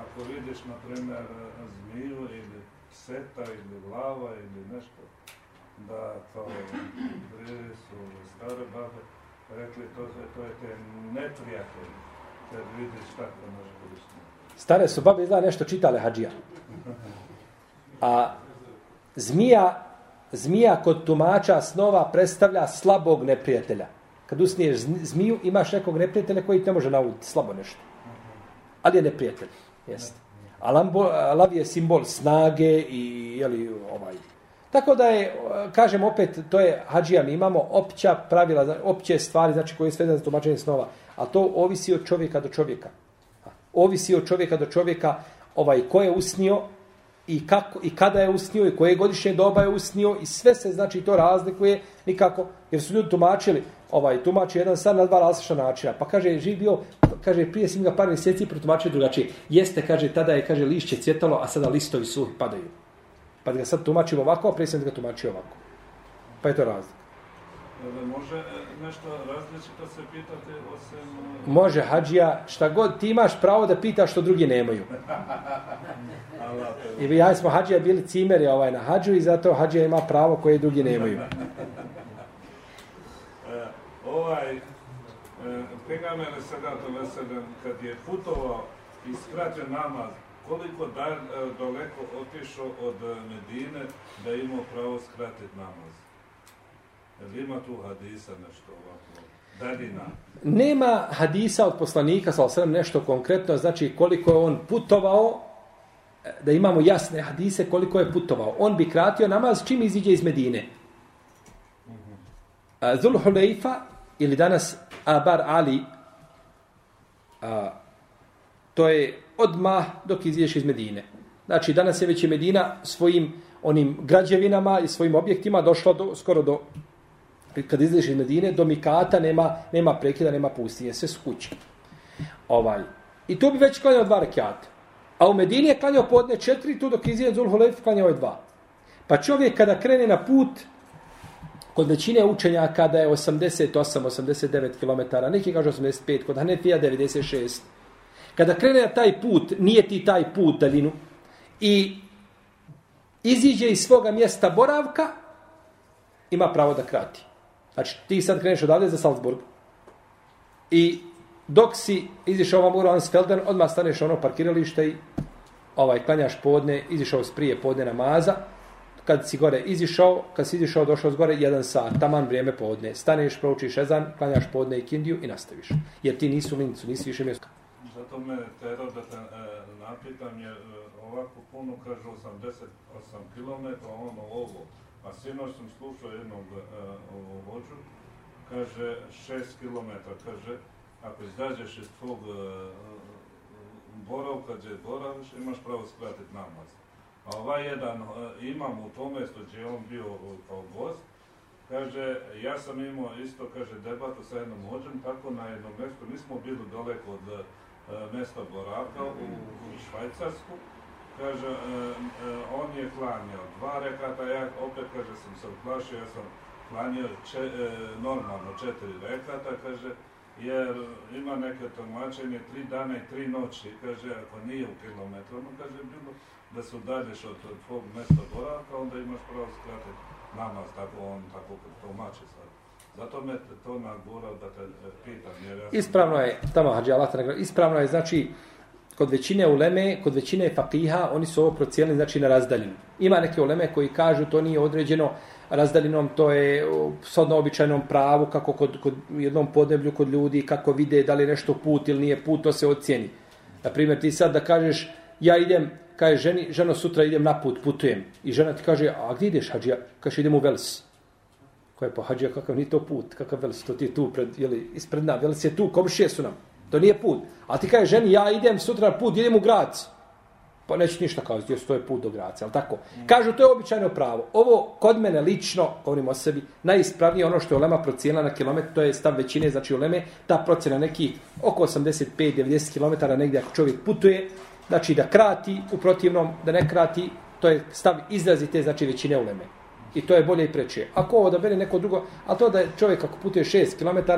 ako vidiš, na primjer, zmiju ili seta ili glava ili nešto da to prije su stare babe rekli to, to je te neprijatelji kad vidiš tako može koristiti. Stare su babe izgleda nešto čitale hađija. A zmija, zmija kod tumača snova predstavlja slabog neprijatelja. Kad usniješ zmiju, imaš nekog neprijatelja koji te može nauditi slabo nešto. Ali je neprijatelj. Jeste. Alambo, alav je simbol snage i jeli, ovaj, Tako da je, kažem opet, to je hađija, mi imamo opća pravila, opće stvari, znači koje je sve za tumačenje snova, a to ovisi od čovjeka do čovjeka. Ovisi od čovjeka do čovjeka ovaj ko je usnio i, kako, i kada je usnio i koje godišnje doba je usnio i sve se znači to razlikuje nikako, jer su ljudi tumačili, ovaj tumači jedan san na dva različita načina. Pa kaže, živ bio, kaže, prije sam ga par mjeseci protumačio drugačije. Jeste, kaže, tada je, kaže, lišće cvjetalo, a sada listovi su padaju. Pa da ga sad tumačimo ovako, a prije sam ga tumačio ovako. Pa je to razlik. Može e, nešto različito se pitati osim... E, Može, hađija, šta god, ti imaš pravo da pitaš što drugi nemaju. I ja smo hađija bili cimeri ovaj na hađu i zato hađija ima pravo koje drugi nemaju. e, ovaj, e, sada to kad je putovao i skratio namaz, koliko da, e, daleko otišao od e, Medine da ima pravo skratiti namaz? Jel ima tu hadisa nešto ovako? Daljina. Nema hadisa od poslanika, sa osrem nešto konkretno, znači koliko je on putovao, da imamo jasne hadise koliko je putovao. On bi kratio namaz čim iziđe iz Medine. Zul Huleyfa ili danas Abar Ali, a, to je odmah dok izješ iz Medine. Znači, danas je već i Medina svojim onim građevinama i svojim objektima došla do, skoro do, kad izliješ iz Medine, do Mikata nema, nema prekida, nema pustinje, sve su kuće. Ovaj. I tu bi već klanjao dva rekiata. A u Medini je klanjao podne četiri, tu dok izješ Zulhulef klanjao je dva. Pa čovjek kada krene na put, kod većine učenjaka da je 88-89 km, neki kaže 85, kod Hanefija 96 Kada krene na taj put, nije ti taj put daljinu. I iziđe iz svoga mjesta boravka, ima pravo da krati. Znači, ti sad kreneš odavde za Salzburg. I dok si izišao ovam u Ransfelden, odmah staneš ono parkiralište i ovaj, klanjaš podne, izišao s prije podne namaza, kad si gore izišao, kad si izišao, došao s gore, jedan sat, taman vrijeme podne. Staneš, proučiš ezan, klanjaš podne i kindiju i nastaviš. Jer ti nisu lincu, nisi više mjesto. Zato me tero da te e, napitam, jer e, ovako puno kaže 88 km, ono ovo. A sinoć sam slušao jednog e, vođu, kaže 6 km, kaže, ako izađeš iz tvog e, boravka gdje boraviš, imaš pravo skratiti namaz. A ovaj jedan, e, imam u tom mjestu gdje je on bio e, kao gost, kaže, ja sam imao isto, kaže, debatu sa jednom ođem, tako na jednom mjestu, nismo bili daleko od e, mjesta boravka u, u Švajcarsku, kaže, e, e, on je klanjao dva rekata, ja opet, kaže, sam se uplašio, ja sam klanjao če, e, normalno četiri rekata, kaže, jer ima neke tumačenje tri dana i tri noći, kaže, ako nije u kilometru, ono kaže, bilo da se udalješ od tvog mjesta boravka, onda imaš pravo skratiti namaz, tako on tako tumači sad. Zato me to nagurao da te e, pitam. Jer ja sam... Ispravno je, tamo hađi Allah, te ispravno je, znači, kod većine uleme, kod većine fakiha, oni su ovo procijenili, znači, na razdaljinu. Ima neke uleme koji kažu to nije određeno razdaljinom, to je sodno običajnom pravu, kako kod, kod jednom podneblju kod ljudi, kako vide da li je nešto put ili nije put, to se ocijeni. Na primjer, ti sad da kažeš, ja idem, kaže ženi, ženo sutra idem na put, putujem. I žena ti kaže, a gdje ideš, hađija? Kaže, idem u Vels. Koje pa hađija, kakav nije to put, kakav Vels, to ti je tu, pred, jeli, ispred nam, Vels je tu, komšije su nam. To nije put. A ti kaže, ženi, ja idem sutra na put, idem u Grac. Pa neće ništa kao, jer to je put do Graca, ali tako? Kažu, to je običajno pravo. Ovo, kod mene lično, govorim o sebi, najispravnije ono što je Olema procijela na kilometr, to je stav većine, znači Oleme, ta procjena neki oko 85-90 km negdje ako čovjek putuje, znači da krati, u protivnom da ne krati, to je stav izrazite, znači većine uleme. I to je bolje i preče. Ako ovo da bere neko drugo, a to da je čovjek ako putuje 6 km,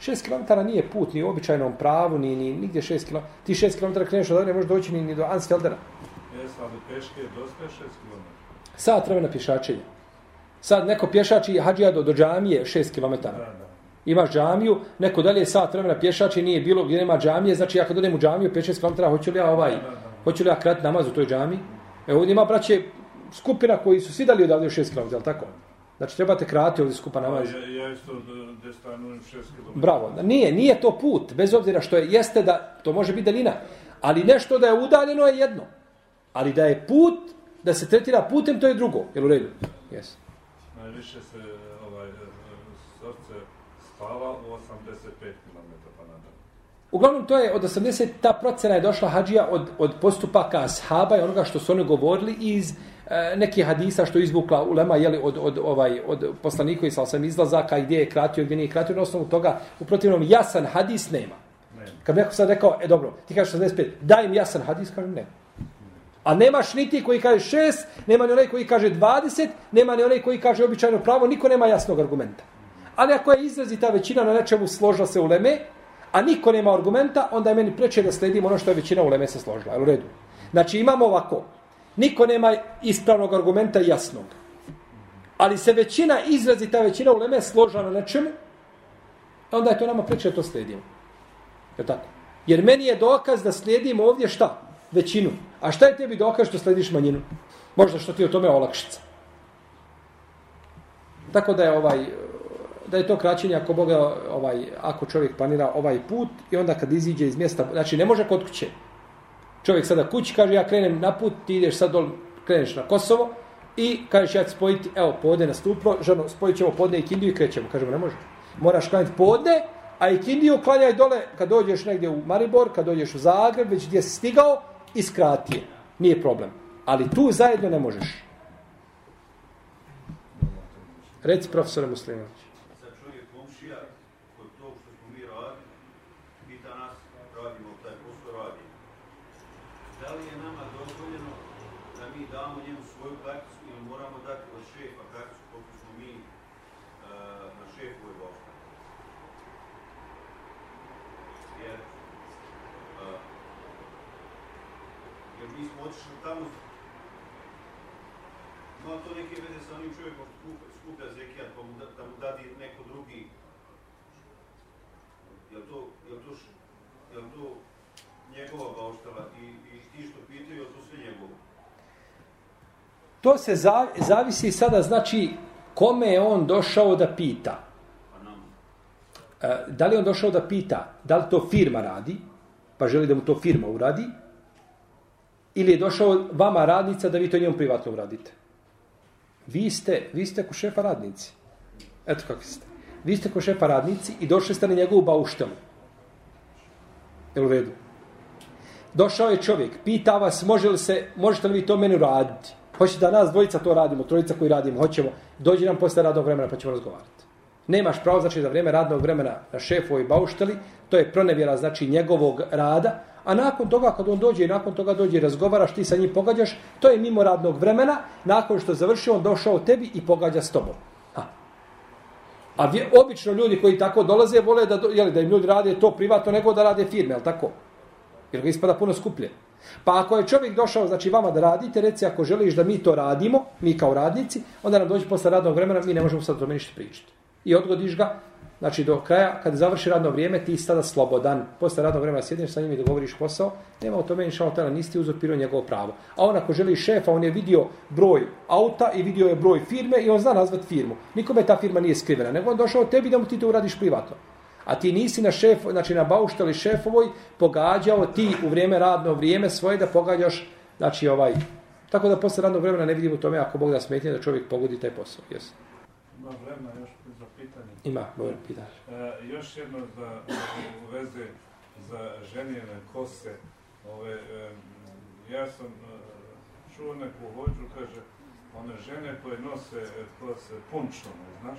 6 km nije put ni u običajnom pravu, ni, ni nigdje 6 km. Ti 6 km kreneš od ne možeš doći ni, ni do Ansfeldera. Jes, ali peške je dosta 6 km. Sat vremena pješačenja. Sad neko pješači hađija do, do džamije 6 km. Da, da. Imaš džamiju, neko dalje sat vremena pješači nije bilo gdje nema džamije, znači ja kad odem u džamiju 5-6 km, hoću li ja ovaj, hoću li ja krati namaz u toj džamiji? Evo ovdje ima braće skupina koji su svi dali odavde 6 km, je tako? Znači trebate krati ovdje skupa namaz. Ja, ja isto gdje stanujem 6 km. Bravo. Nije, nije to put, bez obzira što je, jeste da, to može biti daljina, ali nešto da je udaljeno je jedno. Ali da je put, da se tretira putem, to je drugo. Jel u redu? Jes. Najviše se ovaj, e, srce spava u 85 km pa nadalje. Uglavnom, to je od 80, ta procena je došla hađija od, od postupaka ashaba i onoga što su oni govorili iz e, nekih hadisa što je izvukla ulema jeli, od, od, ovaj, od poslanika i sam izlazaka gdje je kratio, gdje nije kratio. Na osnovu toga, u protivnom, jasan hadis nema. Nema. Kad bi neko sad rekao, e dobro, ti kažeš 65, daj im jasan hadis, kažem ne. A nemaš niti koji kaže šest, nema ni onaj koji kaže 20, nema ni onaj koji kaže običajno pravo, niko nema jasnog argumenta. Ali ako je izrazita većina na nečemu složila se u leme, a niko nema argumenta, onda je meni preče da sledim ono što je većina u leme se složila. Jel u redu? Znači imamo ovako, niko nema ispravnog argumenta jasnog. Ali se većina, izrazita većina u leme složila na nečemu, onda je to nama preče da to sledimo. Je tako? Jer meni je dokaz da slijedim ovdje šta? Većinu. A šta je tebi dokaz što slediš manjinu? Možda što ti o tome olakšica. Tako da je ovaj da je to kraćenje ako Boga ovaj ako čovjek planira ovaj put i onda kad iziđe iz mjesta znači ne može kod kuće. Čovjek sada kući kaže ja krenem na put ti ideš sad dol kreneš na Kosovo i kažeš ja ću spojiti evo podne na stupno, ženo spojit ćemo podne i kindiju i krećemo. Kažemo ne može. Moraš klanjati podne a i kindiju klanjaj dole kad dođeš negdje u Maribor kad dođeš u Zagreb već gdje si stigao iskrati je. nije problem. Ali tu zajedno ne možeš. Reci profesore Muslimović. sad čovjek komšija kod tog što smo mi radili, pita nas, radimo taj posao, radimo. Da li je nama dozvoljeno da mi damo njemu svoju karticu ili moramo dati od šefa karticu koliko smo mi uh, na šefove bošta? Jer, uh, jer mi smo otišli tamo Ima to neke veze sa onim čovjekom što skuplja, skuplja zekijat, pa mu da, da mu dadi neko drugi. Jel to, jel to, š- jel to njegova bauštala i, i ti što pitaju, to sve njegovo. To se za, zavisi sada, znači, kome je on došao da pita. Pa E, Da li je on došao da pita da li to firma radi, pa želi da mu to firma uradi, ili je došao vama radnica da vi to njemu privatno uradite. Vi ste, vi ste ko šefa radnici. Eto kako ste. Vi ste ko šefa radnici i došli ste na njegovu bauštelu. Jel u redu? Došao je čovjek, pita vas, može li se, možete li vi to meni raditi? Hoće da nas dvojica to radimo, trojica koji radimo, hoćemo, dođi nam posle radnog vremena pa ćemo razgovarati. Nemaš pravo, znači, za vrijeme radnog vremena na šefovoj baušteli, to je pronevjera, znači, njegovog rada, a nakon toga, kad on dođe i nakon toga dođe i razgovaraš, ti sa njim pogađaš, to je mimo radnog vremena, nakon što završi, on došao tebi i pogađa s tobom. A, a vje, obično ljudi koji tako dolaze, vole da, jeli, da im ljudi rade to privatno, nego da rade firme, ali tako? Jer ga ispada puno skuplje. Pa ako je čovjek došao, znači vama da radite, reci ako želiš da mi to radimo, mi kao radnici, onda nam dođe posle radnog vremena, mi ne možemo sad o tome ništa pričati. I odgodiš ga, znači do kraja, kad završi radno vrijeme, ti si tada slobodan. Posle radnog vremena sjedneš sa njim i dogovoriš posao, nema o tome inša Allah, nisi ti uzurpirao njegovo pravo. A on ako želi šefa, on je vidio broj auta i vidio je broj firme i on zna nazvat firmu. Nikome ta firma nije skrivena, nego on došao tebi da mu ti to uradiš privatno. A ti nisi na šef, znači na baušteli šefovoj pogađao ti u vrijeme radno vrijeme svoje da pogađaš, znači ovaj, tako da posle radnog vremena ne vidimo u tome ako Bog da smetnje da čovjek pogodi taj posao. Jesi. Ima vremena još. Ima, Bojan, pitaš. E, još jedno za, u veze za ženjene kose. Ove, e, ja sam e, čuo neku hođu, kaže, one žene koje nose e, kose punčone, znaš?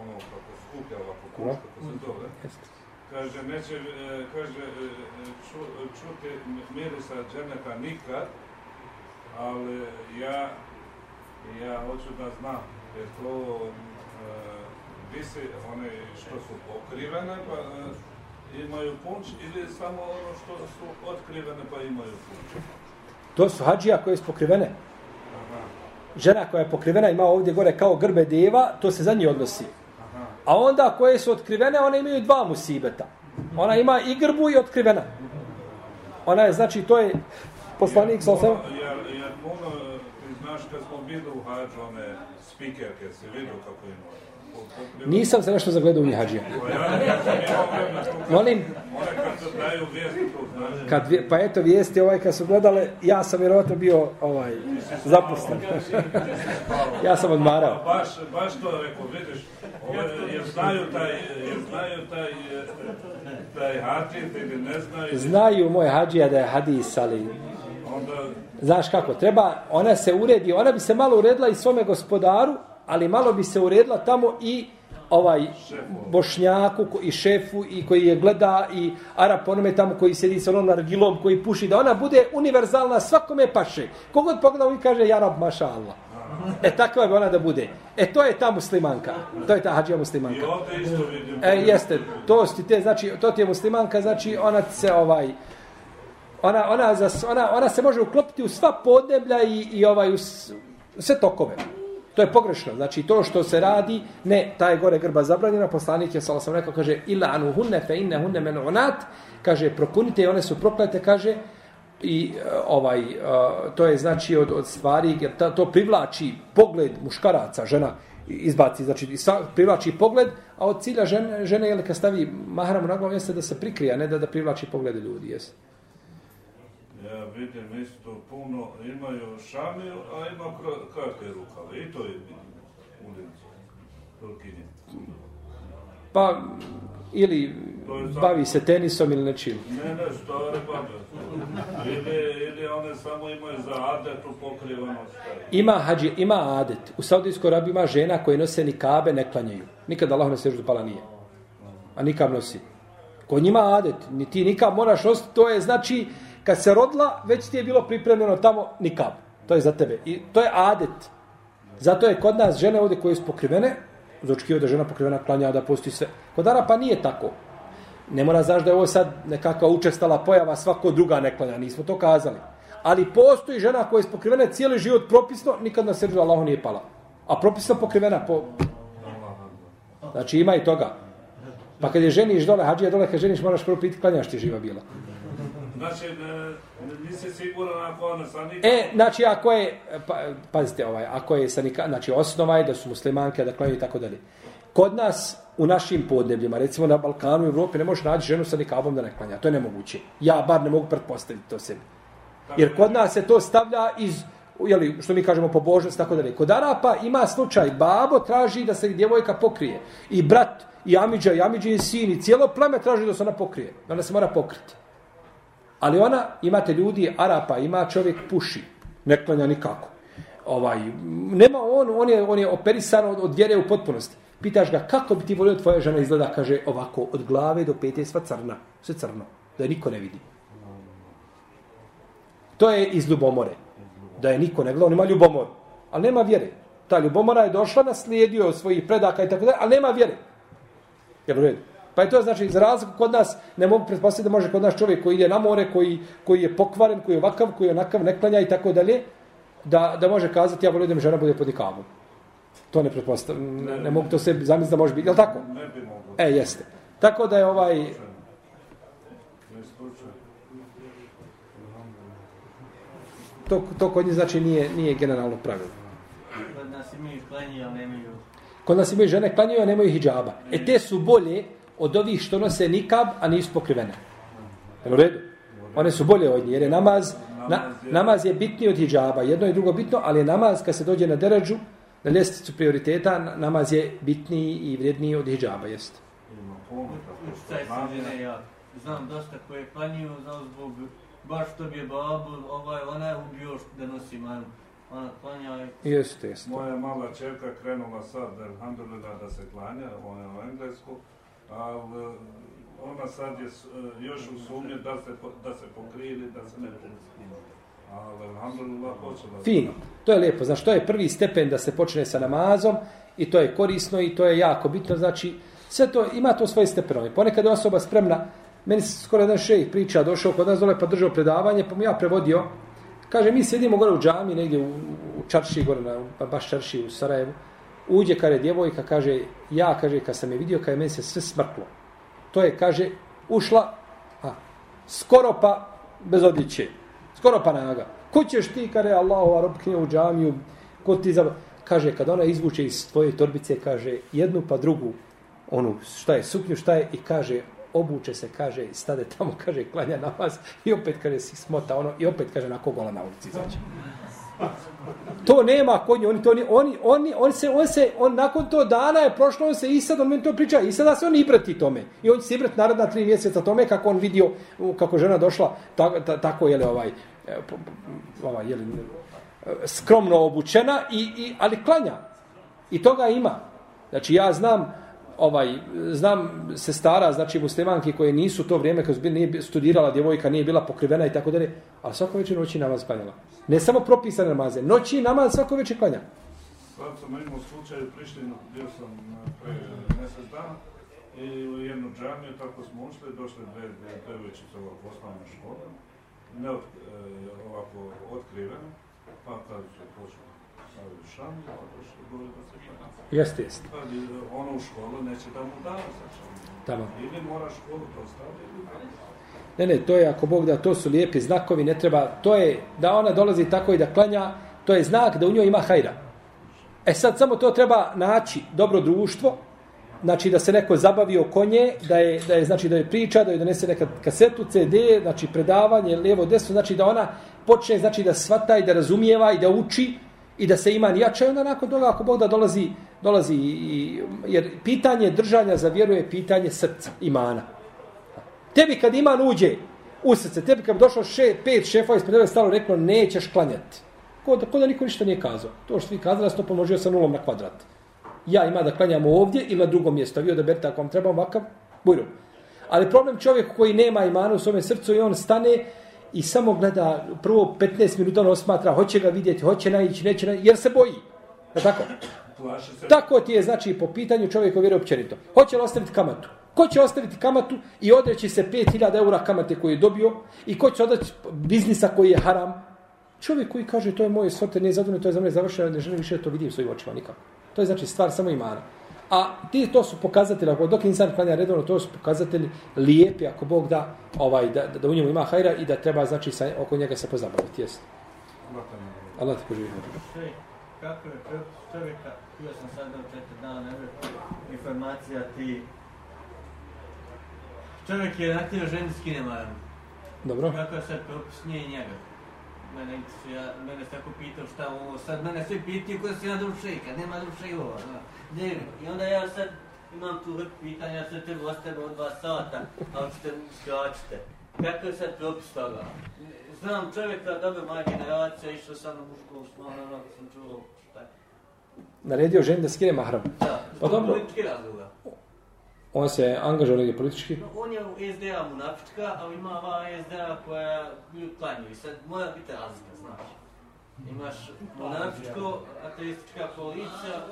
Ono kako skuplja ovako kuš, kako se zove. Jeste. Kaže, neće, e, kaže, e, ču, čuti mirisa dženeta nikad, ali ja, ja hoću da znam, je to e, visi one što su pokrivene pa e, imaju punč ili samo ono što su otkrivene pa imaju punč. To su hađija koje su pokrivene. Aha, Žena koja je pokrivena ima ovdje gore kao grbe deva, to se za nje odnosi. aha. A onda koje su otkrivene, one imaju dva musibeta. Ona ima i grbu i otkrivena. Ona je, znači, to je poslanik sa osam... Jer, jer puno, ti znaš kad smo bili u hađu, one spikerke, si vidio kako imaju. Nisam se nešto zagledao u njih hađija. Ja ja sam imao vremena tu- Molim, kad pa eto vijesti ovaj kad su gledale, ja sam vjerovatno bio ovaj zaposlen. ja sam odmarao. Baš, baš to rekao, vidiš, ove, jer znaju taj, jer znaju taj, e, taj hadis ili ne znaju, Znaju moj hađija da je hadis, ali onda znaš kako, treba, ona se uredi, ona bi se malo uredila i svome gospodaru, ali malo bi se uredila tamo i ovaj bošnjaku i šefu i koji je gleda i Arap onome tamo koji sedi sa onom nargilom koji puši da ona bude univerzalna svakome paše. Kogod pogleda on kaže ja rab maša Allah. E takva bi ona da bude. E to je ta muslimanka. To je ta hađija i muslimanka. ovdje isto vidim. E, jeste, to ti te, znači, to ti je muslimanka, znači, ona se, ovaj, ona, ona, ona, ona se može uklopiti u sva podneblja i, i ovaj, u sve tokove. To je pogrešno. Znači, to što se radi, ne, ta je gore grba zabranjena, poslanik je, sala sam rekao, kaže, ila anu hunne fe inne hunne menunat, kaže, prokunite i one su proklete, kaže, i e, ovaj e, to je znači od, od stvari jer ta, to privlači pogled muškaraca žena izbaci znači privlači pogled a od cilja žene žene je kad stavi mahram na glavu jeste da se prikrije a ne da da privlači poglede ljudi jeste. Ja vidim isto puno, imaju šamiju, a ima kra- kratke rukave. I to je vidim u ulici. Turkinje. pa ili je bavi se tenisom ili nečim Ne, ne, stare babe. Ili, ili one samo imaju za adetu pokrivanost. ima hađi ima adet u Saudijskoj Arabiji ima žena koje nose nikabe ne klanjaju nikad Allah ne seždu pala nije a nikab nosi kod njima adet ni ti nikab moraš nositi to je znači kad se rodila već ti je bilo pripremljeno tamo nikab to je za tebe i to je adet zato je kod nas žene ovdje koje su pokrivene zočkio da žena pokrivena klanja da postoji sve kod Arapa nije tako ne mora znaš da je ovo sad nekakva učestala pojava, svako druga ne klanja, nismo to kazali. Ali postoji žena koja je pokrivena cijeli život propisno, nikad na srđu Allahu nije pala. A propisno pokrivena po... Znači ima i toga. Pa kad je ženiš dole, hađija dole, kad ženiš moraš prvo piti, klanjaš ti živa bila. Znači, e, nisi siguran ako ona. E, znači, ako je, pa, pazite, ovaj, ako je sa nika, znači, osnova je da su muslimanke, da klanjaju i tako dalje. Kod nas, u našim podnebljima, recimo na Balkanu i Evropi, ne možeš naći ženu sa nikabom da ne klanja. To je nemoguće. Ja bar ne mogu pretpostaviti to sebi. Jer kod nas se to stavlja iz, jeli, što mi kažemo, pobožnost, tako dalje. Kod Arapa ima slučaj, babo traži da se djevojka pokrije. I brat, i Amidža, i Amidža i sin, i cijelo pleme traži da se ona pokrije. Da ona se mora pokriti. Ali ona, imate ljudi, Arapa, ima čovjek puši. Ne klanja nikako. Ovaj, nema on, on je, on je operisan od, od vjere u potpunosti. Pitaš ga, kako bi ti volio tvoja žena izgleda? Kaže, ovako, od glave do pete sva crna. Sve crno. Da je niko ne vidi. To je iz ljubomore. Da je niko ne gleda, on ima ljubomor, Ali nema vjere. Ta ljubomora je došla, naslijedio svojih predaka i tako dalje, ali nema vjere. Jel u redu? Pa je to znači, za razliku kod nas, ne mogu pretpostaviti da može kod nas čovjek koji ide na more, koji, koji je pokvaren, koji je ovakav, koji je onakav, ne klanja i tako dalje, da, da može kazati, ja volim da mi žena bude pod nikavom. To ne pretpostavljam, ne, ne mogu to se zamisliti da može biti, je li tako? Ne bi moglo. E, jeste. Tako da je ovaj, to, to kod njih znači nije, nije generalno pravilo. Kod nas imaju klanje, ali nemaju... Kod nas imaju žene klanjaju, a nemaju hijjaba. E te su bolje od ovih što nose nikab, a nisu pokrivene. Je u redu? One su bolje od njih, jer je namaz, na, namaz je bitniji od hijjaba. Jedno i drugo bitno, ali je namaz, kad se dođe na deređu, na ljestvicu prioriteta, na- namaz je bitniji i vrijedniji od hijjaba, jeste. Ima puno tako Šta je sa žene, ja znam dosta koje klanjuju, znam zbog baš što bi je babu, ovaj, ona je ubio što da nosi manu. Ona klanja i Jeste, jeste. Moja mala čerka krenula sad, alhamdulillah, da se klanja, ona je u Englesku, ali e, ona sad je e, još u sumnje da se, da se pokrije ili da se ne pokrije. Ali, alhamdulillah, počela. Fino. To je lijepo. Znači, to je prvi stepen da se počne sa namazom i to je korisno i to je jako bitno. Znači, sve to ima to svoje stepenove. Ponekad je osoba spremna. Meni se skoro jedan šejih priča, došao kod nas dole pa držao predavanje, pa mu ja prevodio. Kaže, mi sjedimo gore u džami, negdje u, u Čarši, gore na, baš Čarši u Sarajevu. Uđe, kaže, djevojka, kaže, ja, kaže, kad sam je vidio, kaže, meni se sve smrklo. To je, kaže, ušla, a, skoro pa bez odjeće. Skoro pa naga. Ko ćeš ti, kaže, Allahova robkinja u džamiju, ko ti za... Kaže, kad ona izvuče iz tvoje torbice, kaže, jednu pa drugu, onu, šta je, suknju, šta je, i kaže, obuče se, kaže, stade tamo, kaže, klanja namaz, i opet, kaže, si smota, ono, i opet, kaže, na kogola na ulici izađe. To nema kod njih, oni to ni, oni, oni, on se, on se, on nakon to dana je prošlo, on se i sad, on meni to priča, i sada se on ibrati tome. I on će se ibrati narodna tri mjeseca tome, kako on vidio, kako žena došla, tako, tako je li ovaj, e, ovaj, je li, e, skromno obučena, i, i, ali klanja. I toga ima. Znači, ja znam, ovaj, znam se stara, znači muslimanki koje nisu to vrijeme kad su bili, nije studirala djevojka, nije bila pokrivena i tako dalje, ali svako večer noći namaz klanjala. Ne samo propisane namaze, noći namaz svako večer klanja. Sad sam imao slučaj u Prištinu, bio sam na pre mjesec dana i u jednu džamiju, tako smo ušli, došle dve, dve devojčice ovako osnovne škole, ne od, e, ovako otkrivene, pa kad su počeli staviti šamu, došli gore da se klanja. Jeste, jeste. Pa e, ono u školu neće da mu da za šamu. Tamo. Ili mora školu to staviti, ili ne. Ne, ne, to je, ako Bog da, to su lijepi znakovi, ne treba, to je, da ona dolazi tako i da klanja, to je znak da u njoj ima hajra. E sad, samo to treba naći dobro društvo, znači da se neko zabavi oko nje, da je, da je, znači da je priča, da je donese neka kasetu, CD, znači predavanje, lijevo, desno, znači da ona počne, znači da svata i da razumijeva i da uči i da se iman jače, onda nakon toga, ako Bog da dolazi, dolazi i, jer pitanje držanja za vjeru je pitanje srca, imana. Tebi kad iman uđe u srce, tebi kad bi došlo še, pet šefova ispred tebe stalo reklo nećeš klanjati. Ko da, ko da niko ništa nije kazao. To što vi kazali, ja sam to pomnožio sa nulom na kvadrat. Ja ima da klanjam ovdje ili na drugom mjestu. Vi odaberite ako vam treba ovakav, bujru. Ali problem čovjek koji nema imana u svome srcu i on stane i samo gleda prvo 15 minuta on osmatra, hoće ga vidjeti, hoće naići, neće naići, jer se boji. Je tako? Tako ti je, znači, po pitanju čovjeka vjere općenito. Hoće li ostaviti kamatu? Ko će ostaviti kamatu i odreći se 5000 eura kamate koju je dobio i ko će odreći biznisa koji je haram? Čovjek koji kaže to je moje sorte, nije zadovoljno, to je za mene završeno, ne želim više da to vidim svojim očima nikako. To je znači stvar samo imana. A ti to su pokazatelji, ako dok insan klanja redovno, to su pokazatelji lijepi, ako Bog da, ovaj, da, da u njemu ima hajra i da treba, znači, sa, oko njega se pozabaviti. Jest. Allah ti poživi. Kako je čovjeka, bio sam sad do četiri dana, ne informacija ti... Čovjek je natio ženi skine maramu. Dobro. Kako je sad propis nije njega? Mene, ja, mene se tako pitao šta ovo, sad mene svi pitaju ko si na dušejka, nema dušejova, no. Gdje I onda ja sad imam tu vrp pitanja, ja sad treba ostane od dva sata, a hoćete skačite. Kako je sad propis toga? Znam čovjeka, dobro, moja generacija, išao sam na mušku, smo, ono, sam čuo, šta je. Naredio ženi da skine mahram. Da, Pa dobro. politički razloga. On se angažao negdje politički. No, on je u SDA munafička, ali ima ova SDA koja ju klanju i sad mora biti razlika, znaš. Imaš munafičko, ateistička policija,